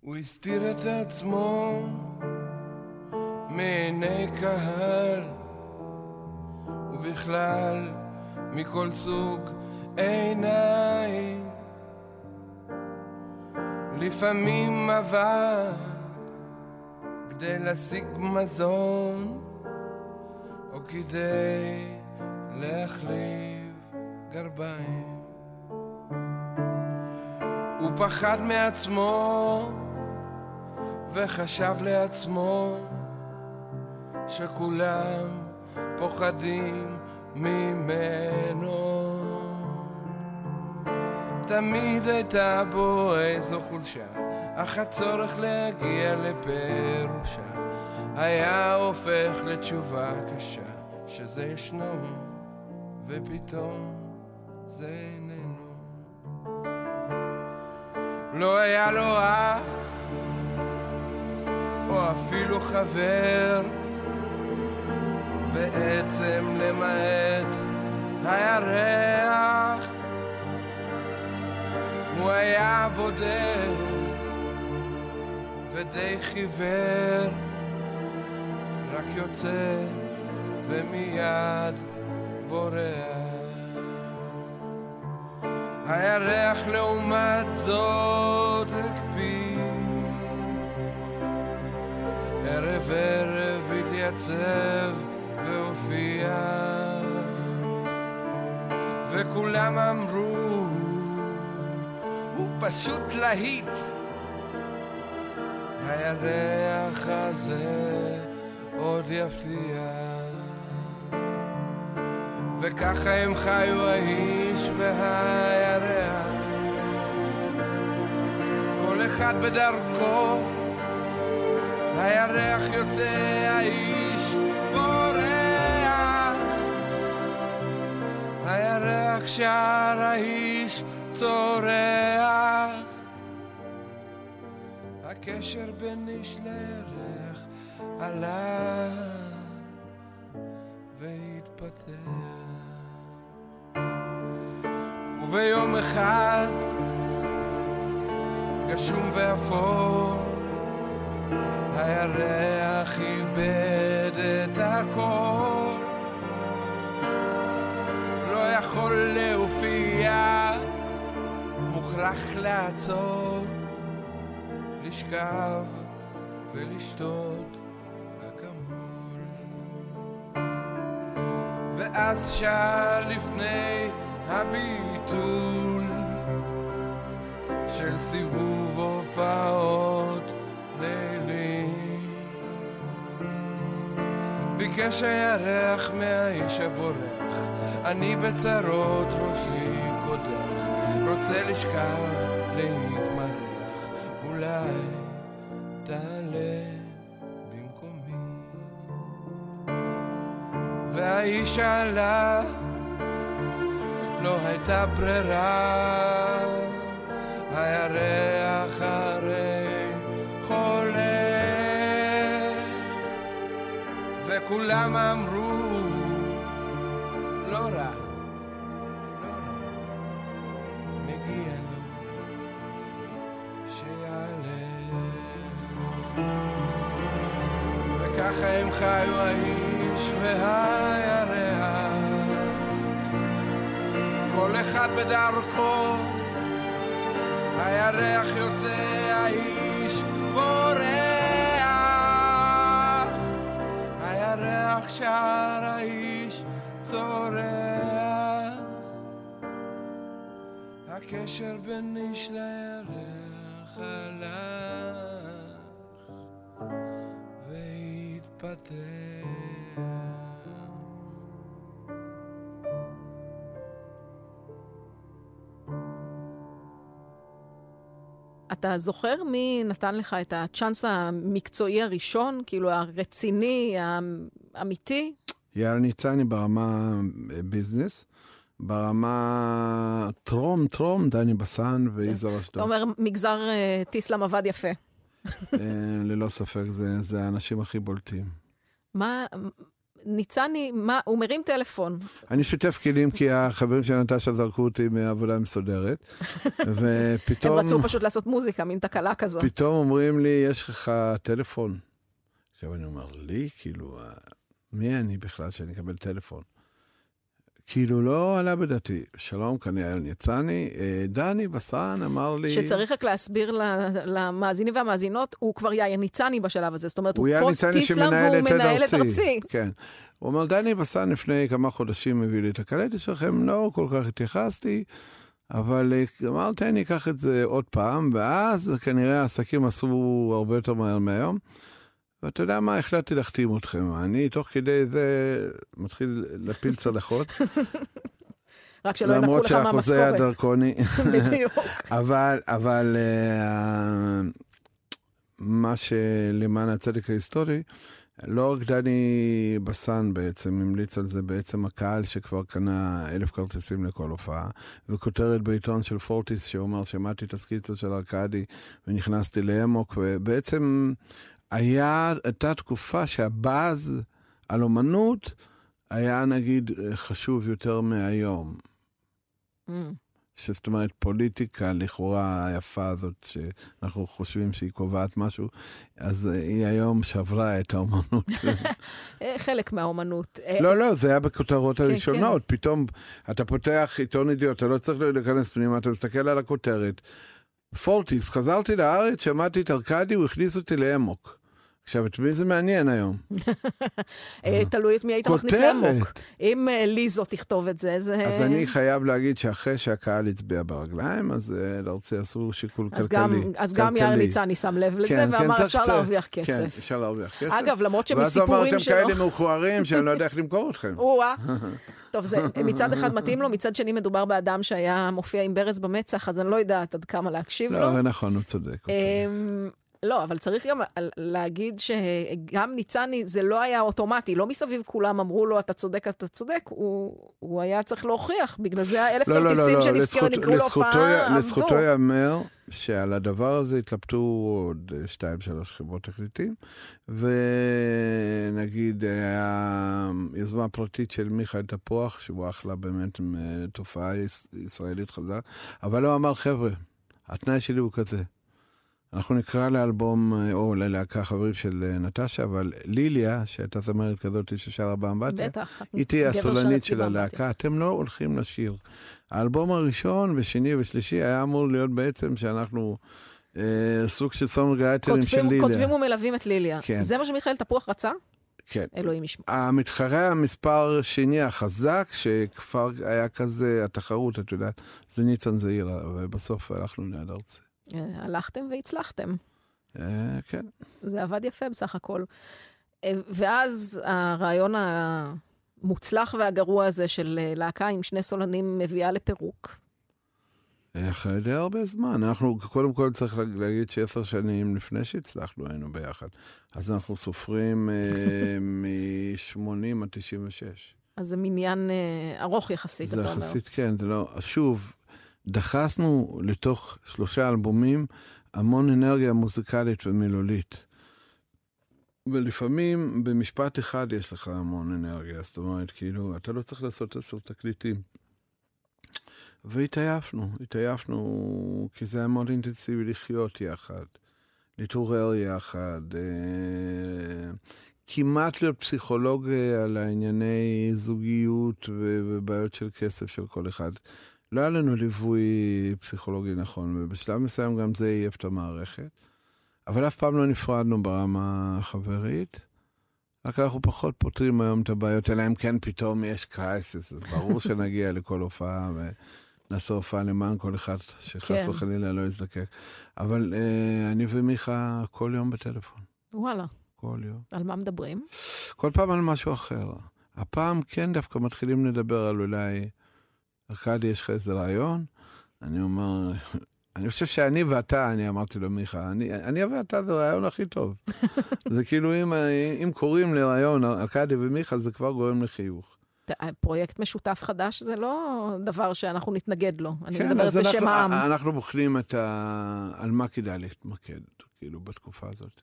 הוא הסתיר את עצמו מעיני קהל, ובכלל מכל סוג עיניים. לפעמים עבד כדי להשיג מזון, או כדי להחליף גרביים. הוא פחד מעצמו וחשב לעצמו שכולם פוחדים ממנו. תמיד הייתה בו איזו חולשה, אך הצורך להגיע לפירושה היה הופך לתשובה קשה, שזה ישנו ופתאום זה איננו. לא היה לו אח, או אפילו חבר, בעצם למעט הירח. הוא היה בודד ודי חיוור, רק יוצא ומיד בורח. הירח לעומת זאת הקפיא, ערב ערב התייצב והופיע, וכולם אמרו, הוא פשוט להיט. הירח הזה עוד יפתיע. וככה הם חיו האיש והירח, כל אחד בדרכו, הירח יוצא, האיש בורח. הירח שר, האיש צורח. הקשר בין איש לירח עלה והתפתח. וביום אחד, גשום ואפור, הירח איבד את הכל. לא יכול להופיע, מוכרח לעצור, לשכב ולשתות אקמול. ואז שר לפני הביטול של סיבוב הופעות לילי. ביקש הירח מהאיש הבורח, אני בצרות ראשי רוצה לשכב להתמרח, אולי תעלה במקומי. והאיש עלה לא הייתה ברירה, הירח הרי חולה. וכולם אמרו, וככה הם חיו האיש והירח, כל אחד בדרכו, הירח יוצא, האיש בורח. הירח שר, האיש צורח. הקשר בין איש לירח הלך והתפתח. אתה זוכר מי נתן לך את הצ'אנס המקצועי הראשון, כאילו הרציני, האמיתי? יאיר ניצני ברמה אה, ביזנס, ברמה טרום טרום, דני בסן ויזהר אתה אשדוד. אומר מגזר אה, טיסלאם עבד יפה. *laughs* אה, ללא ספק, זה זה האנשים הכי בולטים. מה, ניצני, מה, הוא מרים טלפון. אני שוטף כלים כי החברים של נטשה זרקו אותי מעבודה מסודרת, *laughs* הם ופתאום רצו פשוט לעשות מוזיקה, מין תקלה כזו. פתאום אומרים לי, יש לך טלפון. עכשיו אני אומר, לי? כאילו, אה, מי אני בכלל שאני אקבל טלפון? כאילו, לא עלה בדעתי. שלום, כאן יעל ניצני. אה, דני בסן אמר לי... שצריך רק להסביר למאזינים והמאזינות, הוא כבר יאיר ניצני בשלב הזה. זאת אומרת, הוא הוא יעל פוסט ניצני טיסלאם שמנהל והוא מנהל את ארצי. כן. הוא אומר, דני בסן לפני כמה חודשים הביא לי את הקלטת שלכם, לא כל כך התייחסתי, אבל אה, אמרתי, אני אקח את זה עוד פעם, ואז כנראה העסקים עשו הרבה יותר מהר מהיום. ואתה יודע מה, החלטתי להחתים אתכם. אני תוך כדי זה מתחיל להפיל צלחות, *laughs* רק שלא ינקו למרות לך שהחוזה היה מהמשכורת. דרקוני. *laughs* בדיוק. *laughs* אבל, אבל אה, מה שלמען הצדק ההיסטורי, לא רק דני בסן בעצם המליץ על זה, בעצם הקהל שכבר קנה אלף כרטיסים לכל הופעה, וכותרת בעיתון של פורטיס שאומר, שמעתי את הסקיצות של ארכדי ונכנסתי לאמוק, ובעצם היה, הייתה תקופה שהבאז על אומנות היה נגיד חשוב יותר מהיום. Mm. שזאת אומרת, פוליטיקה לכאורה היפה הזאת, שאנחנו חושבים שהיא קובעת משהו, אז אה, היא היום שברה את האומנות. *laughs* אה, חלק מהאומנות. אה, לא, לא, זה היה בכותרות כן, הראשונות. פתאום אתה פותח עיתון ידיעות, אתה לא צריך להיכנס פנימה, אתה מסתכל על הכותרת. פורטיס, חזרתי לארץ, שמעתי את ארכדי, הוא הכניס אותי לאמוק. עכשיו, את מי זה מעניין היום? *laughs* אה, תלוי את מי היית מכניס. לאמוק. אם אה, ליזו תכתוב את זה, זה... אז אני חייב להגיד שאחרי שהקהל הצביע ברגליים, אז אה, לארצי עשו שיקול כלכלי. אז גם יאיר. ניצני שם לב לזה, כן, כן, ואמר אפשר להרוויח כן, כסף. אפשר להרוויח כסף. אגב, למרות ואז שמסיפורים שלו... כאלה מאוחרים שאני לא יודע איך למכור אתכם. *laughs* טוב, זה מצד אחד מתאים לו, מצד שני מדובר באדם שהיה מופיע עם ברז במצח, אז אני לא יודעת עד כמה להקשיב לו. לא, נכון, הוא צודק. לא, אבל צריך גם להגיד שגם ניצני, זה לא היה אוטומטי, לא מסביב כולם אמרו לו, אתה צודק, אתה צודק, הוא, הוא היה צריך להוכיח, בגלל זה האלף לא, לא, לא, כרטיסים לא, שנפקעו, לזכות- נקראו לזכותו להופעה, עבדו. לזכותו ייאמר שעל הדבר הזה התלבטו עוד אה, שתיים, שלוש חברות תקליטים, ונגיד היה יוזמה פרטית של מיכאל תפוח, שהוא אחלה באמת אה, תופעה יש- ישראלית חזק, אבל הוא אמר, חבר'ה, התנאי שלי הוא כזה. אנחנו נקרא לאלבום, אה, או ללהקה חברים של אה, נטשה, אבל ליליה, שהייתה זמרת כזאת ששרה באמבטיה. היא תהיה הסולנית של. הלהקה, אתם לא הולכים לשיר. האלבום הראשון ושני ושלישי היה אמור להיות בעצם שאנחנו אה, סוג של סונגרייטרים של כותבים, ליליה. כותבים ומלווים את ליליה. כן. זה מה שמיכאל תפוח רצה? כן. אלוהים ישמע. המתחרה המספר שני החזק, שכבר היה כזה, התחרות, את יודעת, זה ניצן זעירה, ובסוף הלכנו ליד ארצי. אה, הלכתם והצלחתם. אה, כן. זה עבד יפה בסך הכל. אה, ואז הרעיון המוצלח והגרוע הזה של להקה עם שני סולנים מביאה לפירוק. אחרי די הרבה זמן. אנחנו, קודם כל צריך לה- להגיד שעשר שנים לפני שהצלחנו היינו ביחד. אז אנחנו סופרים אה, *laughs* מ-80 עד 96. אז זה מניין אה, ארוך יחסית, זה אתה אומר. יחסית, כן, זה לא... שוב, דחסנו לתוך שלושה אלבומים המון אנרגיה מוזיקלית ומילולית. ולפעמים במשפט אחד יש לך המון אנרגיה, זאת אומרת, כאילו, אתה לא צריך לעשות עשר תקליטים. והתעייפנו, התעייפנו, כי זה היה מאוד אינטנסיבי לחיות יחד, להתעורר יחד, אה, כמעט להיות פסיכולוג אה, על הענייני זוגיות ובעיות של כסף של כל אחד. לא היה לנו ליווי פסיכולוגי נכון, ובשלב מסוים גם זה עייף את המערכת. אבל אף פעם לא נפרדנו ברמה החברית. רק אנחנו פחות פותרים היום את הבעיות, אלא אם כן פתאום יש קרייסיס, אז ברור *laughs* שנגיע לכל הופעה ונעשה הופעה למען כל אחד שחס כן. וחלילה לא יזדקק. אבל אה, אני ומיכה כל יום בטלפון, וואלה, כל יום. על מה מדברים? כל פעם על משהו אחר. הפעם כן דווקא מתחילים לדבר על אולי, ארכדי, יש לך איזה רעיון? אני אומר, אני חושב שאני ואתה, אני אמרתי לו, מיכה, אני, אני ואתה זה הרעיון הכי טוב. *laughs* זה כאילו, אם, אם קוראים לרעיון ארכדי ומיכה, זה כבר גורם לחיוך. ת- פרויקט משותף חדש זה לא דבר שאנחנו נתנגד לו. אני כן, מדברת בשם אנחנו, העם. אנחנו בוחנים את ה... על מה כדאי להתמקד, כאילו, בתקופה הזאת.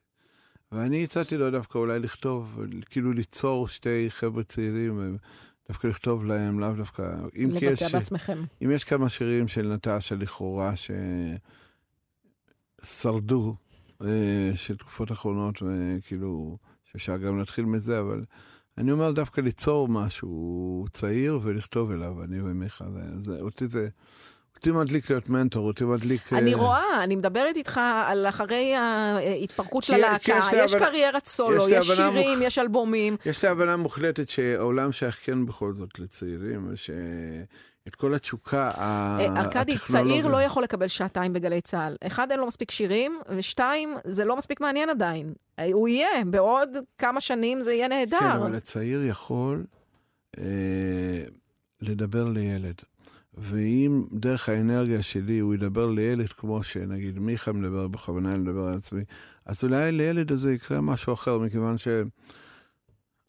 ואני הצעתי לו דווקא אולי לכתוב, כאילו ליצור שתי חבר'ה צעירים, דווקא לכתוב להם, לאו דווקא... אם כי יש, לבצע בעצמכם. אם יש כמה שירים של נטשה לכאורה ששרדו, אה, של תקופות אחרונות, וכאילו, שאפשר גם להתחיל מזה, אבל אני אומר דווקא ליצור משהו צעיר ולכתוב אליו, אני ומיכה, זה, זה, אותי זה... אותי מדליק להיות מנטור, אותי מדליק... אני אה, רואה, אני מדברת איתך על אחרי ההתפרקות של הלהקה, יש קריירת סולו, יש שירים, יש אלבומים. יש לי הבנה מוחלטת שהעולם שייך כן בכל זאת לצעירים, ושאת כל התשוקה אה, ארכדי, הטכנולוגית- צעיר לא יכול לקבל שעתיים בגלי צה"ל. אחד, אין לו מספיק שירים, ושתיים, זה לא מספיק מעניין עדיין. אה, הוא יהיה, בעוד כמה שנים זה יהיה כן, נהדר. אבל הצעיר יכול אה, לדבר לילד. ואם דרך האנרגיה שלי הוא ידבר לילד כמו שנגיד מיכה מדבר, בכוונה מדבר על עצמי, אז אולי לילד הזה יקרה משהו אחר, מכיוון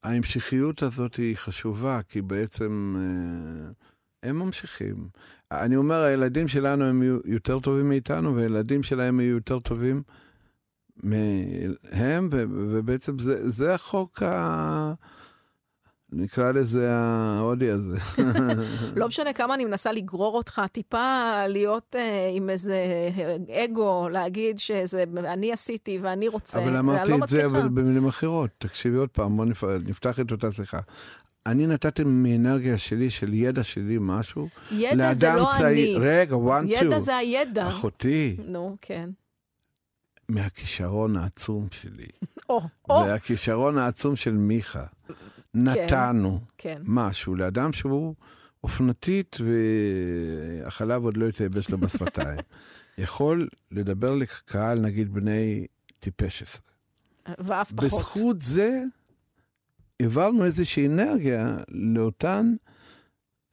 שההמשכיות הזאת היא חשובה, כי בעצם אה, הם ממשיכים. אני אומר, הילדים שלנו הם יותר טובים מאיתנו, והילדים שלהם יהיו יותר טובים מהם, ובעצם זה, זה החוק ה... נקרא לזה ההודי הזה. *laughs* לא משנה כמה אני מנסה לגרור אותך, טיפה להיות אה, עם איזה אגו, להגיד שזה אני עשיתי ואני רוצה, אבל ואני אמרתי לא את זה מצליחה. אבל במילים אחרות. תקשיבי עוד פעם, בוא נפ... נפתח את אותה שיחה. אני נתתי מאנרגיה שלי, של ידע שלי, משהו, ידע זה לא צעיר. אני. רגע, one, ידע two. זה הידע. אחותי, נו, כן. מהכישרון העצום שלי, *laughs* או, או, והכישרון העצום של מיכה, נתנו כן. משהו לאדם שהוא אופנתית והחלב עוד לא התייבש לו בשפתיים. *laughs* יכול לדבר לקהל, נגיד, בני טיפש עשרה. ואף פחות. בזכות זה העברנו איזושהי אנרגיה לאותן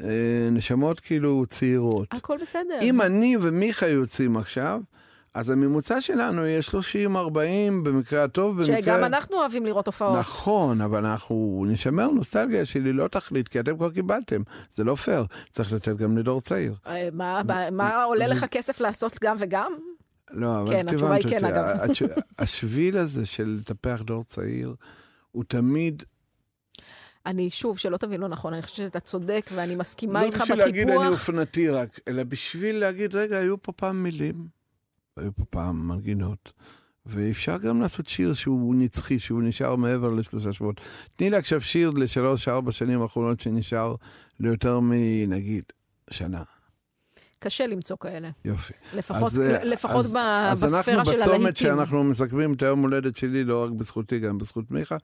אה, נשמות כאילו צעירות. הכל בסדר. אם אני ומיכה יוצאים עכשיו, אז הממוצע שלנו יהיה 30-40 במקרה הטוב, במקרה... שגם אנחנו אוהבים לראות הופעות. נכון, אבל אנחנו נשמר נוסטלגיה שלי לא תכלית, כי אתם כבר קיבלתם. זה לא פייר, צריך לתת גם לדור צעיר. אה, מה- מה עולה לך כסף לעשות גם וגם? לא, אבל כן, התשובה היא כן. אגב. הש- השביל הזה של לטפח דור צעיר, הוא תמיד אני, שוב, שלא תבין לא נכון, אני חושבת שאתה צודק ואני מסכימה לא איתך בשביל להגיד אני בטיפוח. אופנתי רק, אלא בשביל להגיד, רגע, היו פה פעם מילים, היו פה פעם מנגינות, ואפשר גם לעשות שיר שהוא נצחי, שהוא נשאר מעבר לשלושה שבועות. תני לי עכשיו שיר לשלוש-ארבע שנים האחרונות שנשאר ליותר מנגיד שנה. קשה למצוא כאלה. יופי. לפחות, אז, אה, לפחות אז, ב- אז בספירה של אנחנו הלהיטים. בצומת שאנחנו מסכמים את היום הולדת שלי, לא רק בזכותי, גם בזכות מיכה.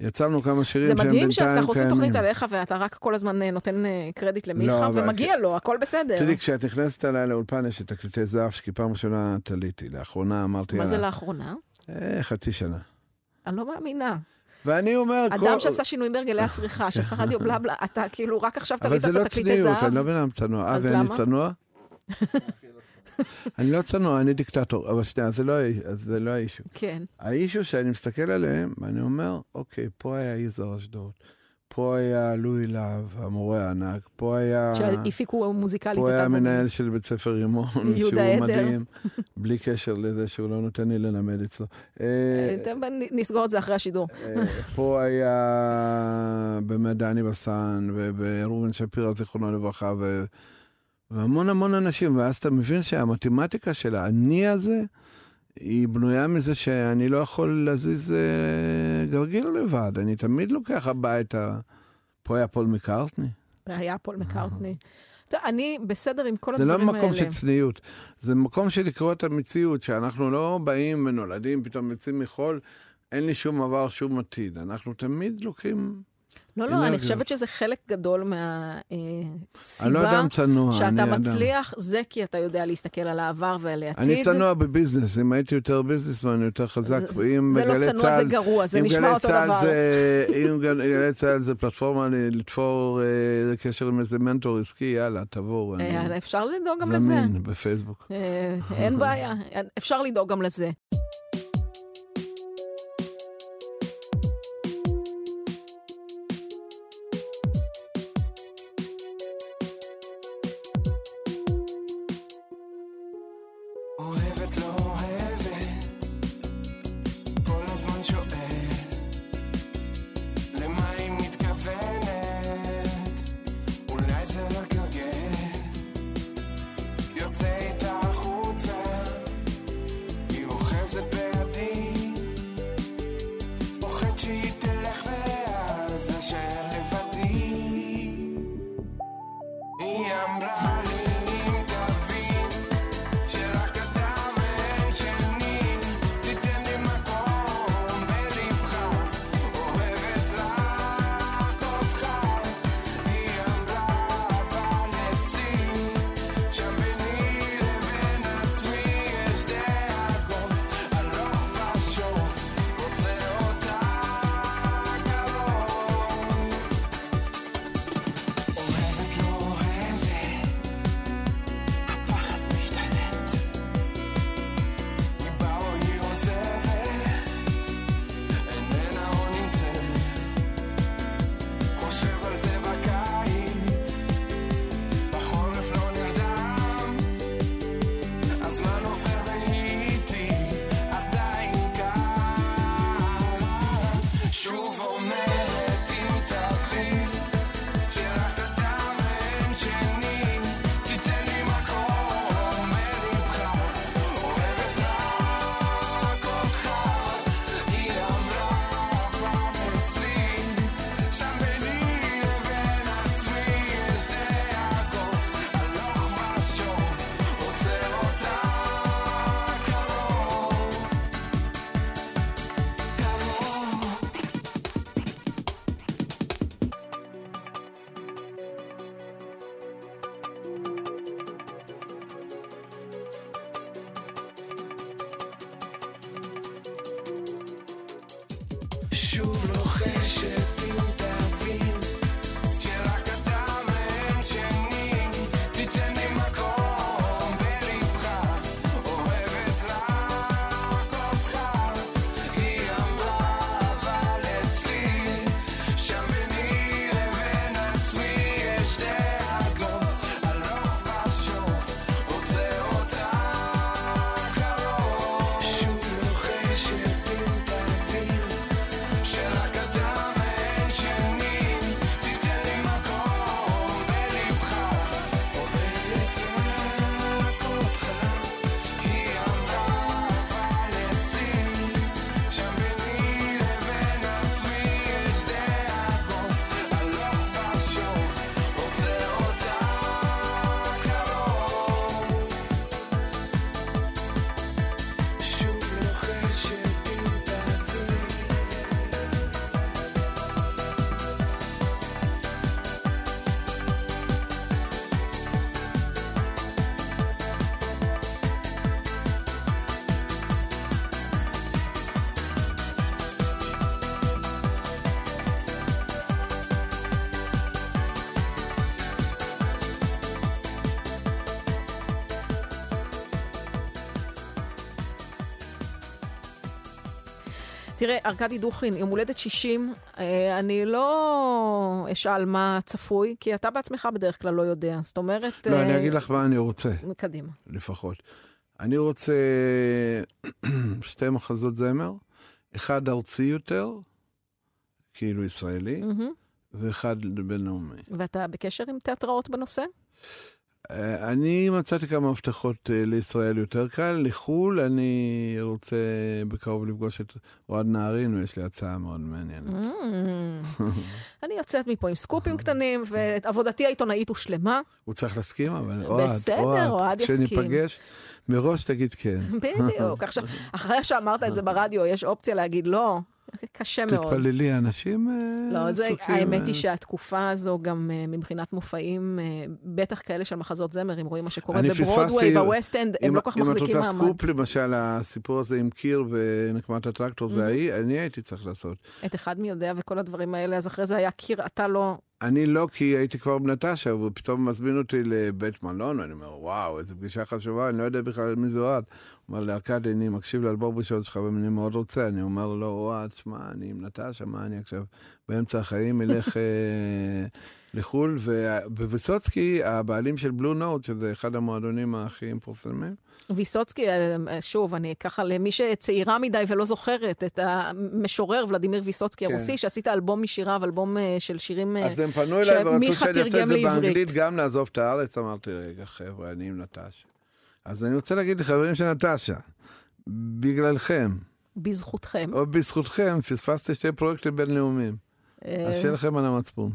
יצרנו כמה שירים זה שהם מדהים בינתיים שאנחנו עושים תוכנית קיימים. עליך ואתה רק כל הזמן אה, נותן אה, קרדיט למיכה, לא, אבל- ומגיע לו, הכל בסדר. תראי, כשאת נכנסת אליי לאולפן יש את תקליטי זהב, כי פעם ראשונה תליתי. לאחרונה אמרתי, מה זה יאללה, לאחרונה? אה, חצי שנה. אני לא מאמינה. ואני אומר, אדם שעשה שינויים בהרגלי הצריכה, *laughs* שעשה רדיו בלה בלה, אתה כאילו רק עכשיו אבל זה את לא התקליטי צניעות, זהב. אני לא בן אדם צנוע. אז אבי, אני למה? צנוע? *laughs* אני לא צנוע, אני דיקטטור. אבל שנייה, זה לא זה לא האישו. כן. האישו שאני מסתכל עליהם, ואני אומר, אוקיי, פה היה יזהר אשדוד, פה היה לואי להב, המורה הענק, פה היה... שהפיקו מוזיקלית פה היה. מנהל של בית ספר רימון, שהוא עדר. מדהים, *laughs* בלי קשר לזה שהוא לא נותן לי ללמד אצלו. אה, אה, נסגור את זה אחרי השידור. אה, פה היה באמת דני בסן, וראובן שפירא, זיכרונו לברכה, והמון המון אנשים, ואז אתה מבין שהמתמטיקה של האני הזה, היא בנויה מזה שאני לא יכול להזיז אה, גרגיל לבד, אני תמיד לוקח הביתה. פה היה פול מקארטני. זה היה פול מקארטני. אני בסדר עם כל זה לא הדברים האלה. מקום של צניעות, זה מקום של לקרוא את המציאות, שאנחנו לא באים ונולדים, פתאום יוצאים מחול, אין לי שום עבר, שום עתיד. אנחנו תמיד לוקחים... לא, לא, אני אנרגיות. חושבת שזה חלק גדול אני לא מהסיבה צנוע, אני שאתה אדם. מצליח, זה כי אתה יודע להסתכל על העבר ועל העתיד. אני צנוע בביזנס, אם הייתי יותר ביזנס ואני יותר חזק, זה- זה לא צנוע, זה צה"ל- גרוע, זה נשמע אותו צה"ל דבר. זה- אם גל- גלי צה"ל זה פלטפורמה לתפור אה, קשר עם איזה מנטור עסקי, יאללה, תבואו. אני אה, אפשר לדאוג גם לזה. זמין בפייסבוק. אה, אין בעיה, אפשר לדאוג גם לזה. תראה, ארכדי דוכין, יום הולדת 60, אה, אני לא אשאל מה צפוי, כי אתה בעצמך בדרך כלל לא יודע. זאת אומרת... לא, אני אה, אגיד לך מה אני רוצה, קדימה. לפחות. אני רוצה *clears throat* שתי מחזות זמר, אחד ארצי יותר, כאילו ישראלי. ואחד בינלאומי. ואתה בקשר עם תיאטראות בנושא? אה, אני מצאתי כמה הבטחות אה, לישראל יותר קל. לחו"ל אני רוצה בקרוב לפגוש את אוהד נהרין, ויש לי הצעה מאוד מעניינת. Mm. *laughs* אני יוצאת מפה עם סקופים קטנים, ועבודתי העיתונאית הושלמה. הוא צריך להסכים, אבל אוהד, אוהד. כשניפגש, מראש תגיד כן. בדיוק. עכשיו, אחרי שאמרת את זה *laughs* ברדיו, יש אופציה להגיד לא. קשה מאוד. תתפללי, אנשים אה, לא, זה, האמת אה, היא שהתקופה הזו, גם uh, מבחינת מופעים, בטח כאלה של מחזות זמר, אם רואים מה שקורה בברודוויי, בווסט אנד, הם לא כל כך אם את מחזיקים רוצה מעמד. סקופ, למשל, הסיפור הזה עם קיר ונקמת הטרקטור, זה ההיא, אני הייתי צריך לעשות. את אחד מי יודע וכל הדברים האלה, אז אחרי זה היה קיר, אתה לא... אני לא, כי הייתי כבר בנטשה, והוא פתאום מזמין אותי לבית מלון, ואני אומר, וואו, איזו פגישה חשובה, אני לא יודע בכלל מי זה אוהד. אומר לי, ארכדי, אני מקשיב לאלבום ראשון שלך, ואני מאוד רוצה. אני אומר לו, לא, אוהד, שמע, אני עם נטשה, מה אני עכשיו באמצע החיים אלך אה, לחו"ל? ובוויסוצקי, הבעלים של בלו נוט, שזה אחד המועדונים הכי מפורסמים, ויסוצקי, אה, שוב, אני ככה, למי שצעירה מדי ולא זוכרת, את המשורר ולדימיר ויסוצקי כן. הרוסי, שעשית אלבום משיריו, אלבום אה, של שירים... אה, אז הם פנו אליי ורצו שמיכה שאני אעשה תרגם את זה לעברית. באנגלית, גם לעזוב את הארץ. אמרתי, רגע, חבר'ה, אני עם נטשה. אז אני רוצה להגיד לחברים של נטשה, בגללכם, בזכותכם. או בזכותכם, פספסתי שתי פרויקטים בינלאומיים. אה, אז שיהיה לכם על המצפון.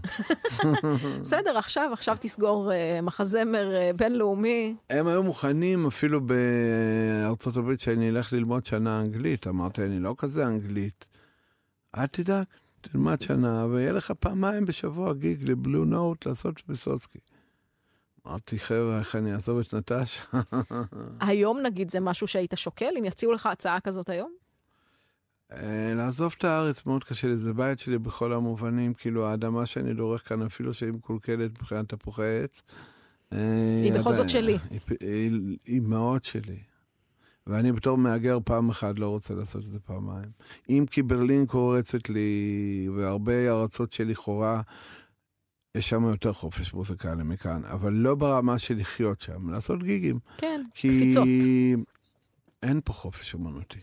*laughs* בסדר, עכשיו, עכשיו תסגור אה, מחזמר אה, בינלאומי. הם היו מוכנים אפילו בארצות הברית שאני אלך ללמוד שנה אנגלית. אמרתי, אני לא כזה אנגלית. אל תדאג, תלמד שנה, ויהיה לך פעמיים בשבוע גיג לבלו נוט לעשות ויסוצקי. אמרתי, חבר'ה, איך אני אעזוב את נטשה? *laughs* היום נגיד זה משהו שהיית שוקל, אם יציעו לך הצעה כזאת היום? אה, לעזוב את הארץ מאוד קשה לי, זה בית שלי בכל המובנים, כאילו האדמה שאני דורך כאן, אפילו שהיא מקולקלת מבחינת תפוחי עץ. אה, היא בכל זאת שלי. היא, היא מאוד שלי. ואני בתור מהגר פעם אחת לא רוצה לעשות את זה פעמיים. אם כי ברלין קורצת לי, והרבה ארצות שלכאורה, יש שם יותר חופש מוזיקלי מכאן, אבל לא ברמה של לחיות שם, לעשות גיגים. כן, כי קפיצות. אין פה חופש אומנותי.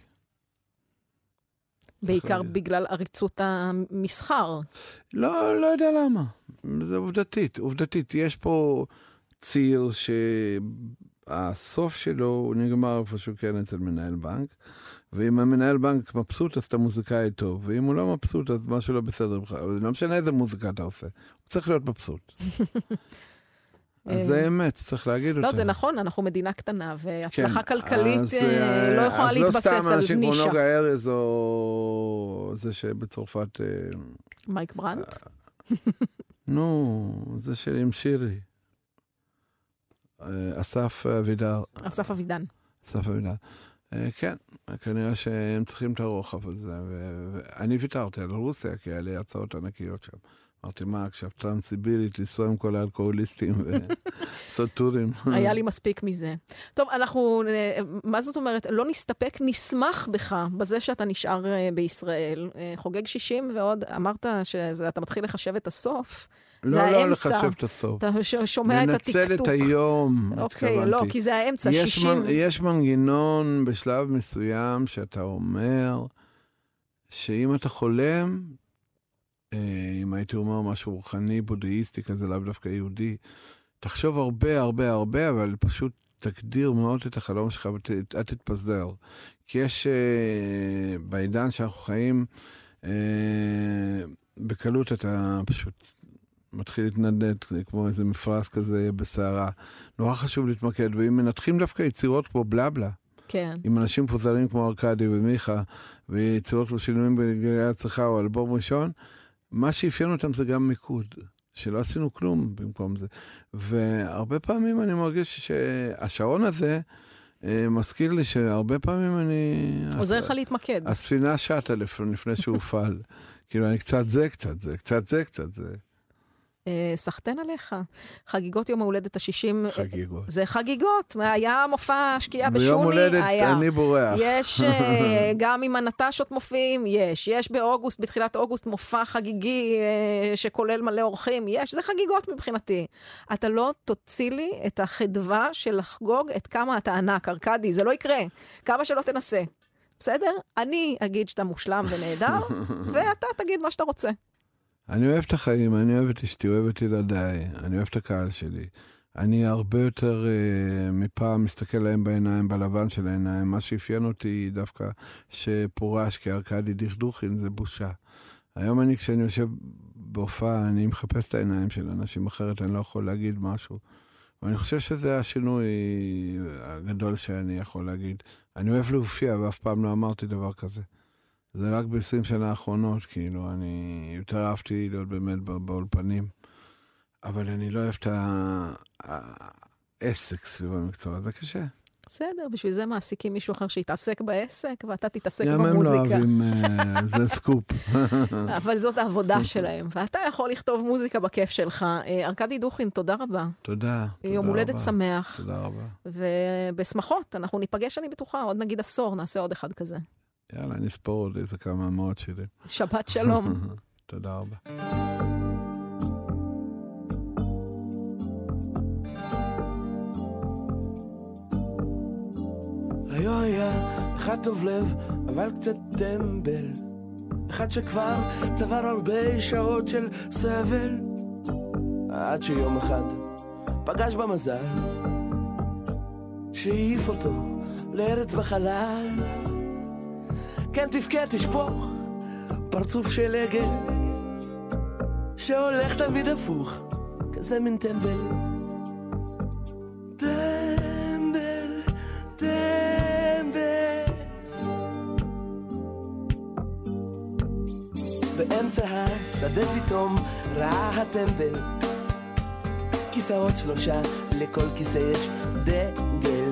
בעיקר. בגלל עריצות המסחר. לא, לא יודע למה. זה עובדתית, עובדתית. יש פה ציר שהסוף שלו נגמר איפשהו כן אצל מנהל בנק, ואם המנהל בנק מבסוט, אז אתה מוזיקאי טוב, ואם הוא לא מבסוט, אז משהו לא בסדר בכלל. אבל לא משנה איזה מוזיקה אתה עושה, הוא צריך להיות מבסוט. *laughs* אז זה אמת, צריך להגיד אותה. לא, זה נכון, אנחנו מדינה קטנה, והצלחה כן, כלכלית אה, אה, לא יכולה אז לא להתבסס סתם על אנשים כמו נישה. נוגה ארז, או זה שבצרפת... אה, מייק ברנט? נו, זה של עם שירי. אה, אסף אבידר. אסף אבידן. אסף אבידר. אה, כן, כנראה שהם צריכים את הרוחב הזה. ואני ויתרתי על רוסיה, כי היה לי הצעות ענקיות שם. אמרתי, מה עכשיו, טרנסיבילית, לנסוע עם כל האלכוהוליסטים ולעשות *laughs* טורים. *laughs* היה לי מספיק מזה. טוב, אנחנו, אה, מה זאת אומרת? לא נסתפק, נשמח בך, בזה שאתה נשאר אה, בישראל. חוגג 60 ועוד, אמרת שאתה מתחיל לחשב את הסוף. לא, זה לא האמצע. לחשב את הסוף. אתה שומע את לנצל את הטקטוק. היום, אוקיי, התכוונתי. לא, כי זה האמצע, יש 60. מנ- יש מנגנון בשלב מסוים שאתה אומר שאם אתה חולם, אה, אם הייתי אומר משהו רוחני, בודהיסטי כזה, לאו דווקא יהודי, תחשוב הרבה הרבה הרבה, אבל פשוט תגדיר מאוד את החלום שלך ואל תתפזר. כי יש, אה, בעידן שאנחנו חיים, אה, בקלות אתה פשוט מתחיל להתנדנד כמו איזה מפרש כזה בסערה. נורא חשוב להתמקד, ואם מנתחים דווקא יצירות כמו בלבלה, כן. עם אנשים מפוזרים כמו ארכדי ומיכה, ויצירות כמו שינויים בגלי הצריכה או אלבום ראשון, מה שאפיין אותם זה גם מיקוד, שלא עשינו כלום במקום זה. והרבה פעמים אני מרגיש שהשעון הזה אה, מזכיר לי שהרבה פעמים אני... עוזר לך להתמקד. הספינה שטה לפ- לפני שהופעל. *laughs* כאילו, אני קצת זה, קצת זה, קצת זה, קצת זה. אה, סחטיין עליך. חגיגות יום ההולדת ה-60. חגיגות. זה חגיגות. היה מופע שקיעה בשוני, ביום הולדת היה. אני בורח. יש, אה, *laughs* גם עם הנטשות מופיעים, יש. יש באוגוסט, בתחילת אוגוסט, מופע חגיגי אה, שכולל מלא אורחים, יש. זה חגיגות מבחינתי. אתה לא תוציא לי את החדווה של לחגוג את כמה אתה ענק, ארכדי, זה לא יקרה. כמה שלא תנסה. בסדר? אני אגיד שאתה מושלם ונהדר, *laughs* ואתה תגיד מה שאתה רוצה. אני אוהב את החיים, אני אוהב את אשתי, אוהב את ילדיי, אני אוהב את הקהל שלי. אני הרבה יותר uh, מפעם מסתכל להם בעיניים, בלבן של העיניים. מה שאפיין אותי דווקא שפורש כארכדי דכדוכין זה בושה. היום אני, כשאני יושב בהופעה, אני מחפש את העיניים של אנשים, אחרת אני לא יכול להגיד משהו. ואני חושב שזה השינוי הגדול שאני יכול להגיד. אני אוהב להופיע, ואף פעם לא אמרתי דבר כזה. זה רק ב-20 שנה האחרונות, כאילו, אני יותר אהבתי להיות באמת בא- באולפנים, אבל אני לא אוהב את העסק סביב המקצוע, זה קשה. בסדר, בשביל זה מעסיקים מישהו אחר שיתעסק בעסק, ואתה תתעסק גם הם לא במוזיקה. אוהבים, אה, *laughs* זה סקופ. אבל זאת העבודה שלהם, ואתה יכול לכתוב מוזיקה בכיף שלך. אה, ארכדי דוכין, תודה רבה. תודה. יום הולדת. שמח, תודה רבה. ובשמחות, אנחנו ניפגש, אני בטוחה, עוד נגיד עשור, נעשה עוד אחד כזה. יאללה, נספור עוד איזה כמה מאות שלי. שבת שלום. *laughs* תודה רבה. היו היה אחד טוב לב, אבל קצת טמבל. אחד שכבר צבר הרבה שעות של סבל. עד שיום אחד פגש במזל, שהעיף אותו לארץ בחלל. כן תבכה תשפוך, פרצוף של עגל, שהולך תמיד הפוך, כזה מין טמבל. טמבל, טמבל. באמצע השדה פתאום ראה הטמבל כיסאות שלושה, לכל כיסא יש דגל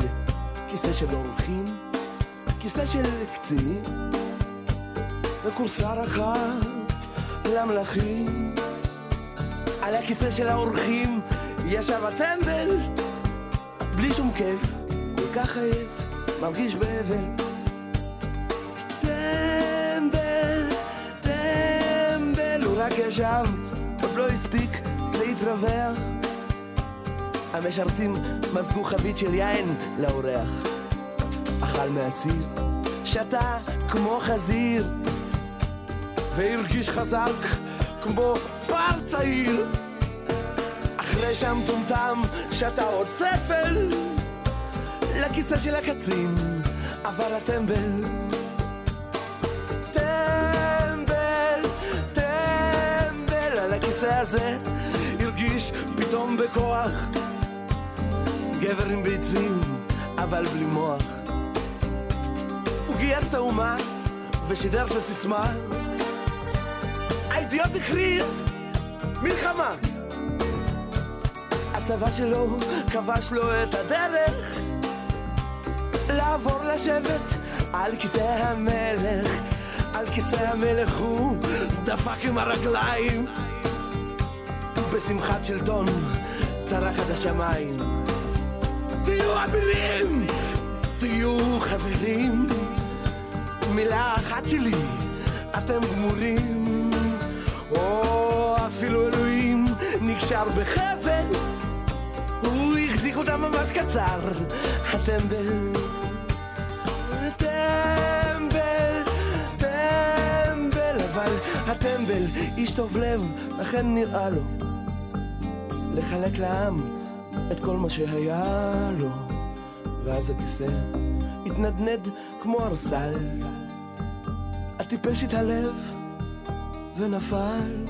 כיסא של אורחים, כיסא של קצינים וכורסה רכה למלכים על הכיסא של האורחים ישב הטמבל בלי שום כיף, כל כך עייף, מרגיש באבל. טמבל, טמבל, הוא רק ישב, עוד לא הספיק להתרווח. המשרתים מזגו חבית של יין לאורח. אכל מהסיר, שתה כמו חזיר, והרגיש חזק כמו פר צעיר. אחרי שהמטומטם שתה עוד ספל לכיסא של הקצין עבר הטמבל. טמבל, טמבל על הכיסא הזה הרגיש פתאום בכוח. גבר עם ביצים אבל בלי מוח גייס את האומה ושידר את הסיסמה. האידיוט הכריז מלחמה. הצבא שלו כבש לו את הדרך לעבור לשבת על כיסא המלך. על כיסא המלך הוא דפק עם הרגליים. בשמחת שלטון צרח עד השמיים. תהיו אבירים תהיו חברים מילה אחת שלי. אתם גמורים או אפילו אלוהים נקשר בחבל. הוא החזיק אותם ממש קצר, הטמבל. טמבל, טמבל, אבל הטמבל איש טוב לב, לכן נראה לו. לחלק לעם את כל מה שהיה לו. ואז הכיסא התנדנד כמו ארסל, הטיפש התהלב ונפל.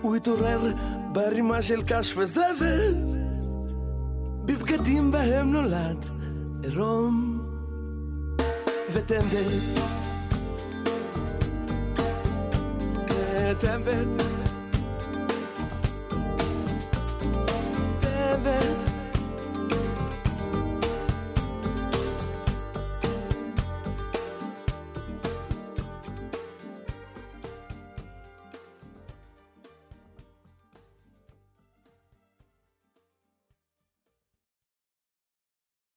הוא התעורר בערימה של קש וזבל, בבגדים בהם נולד עירום וטמבל. טמבל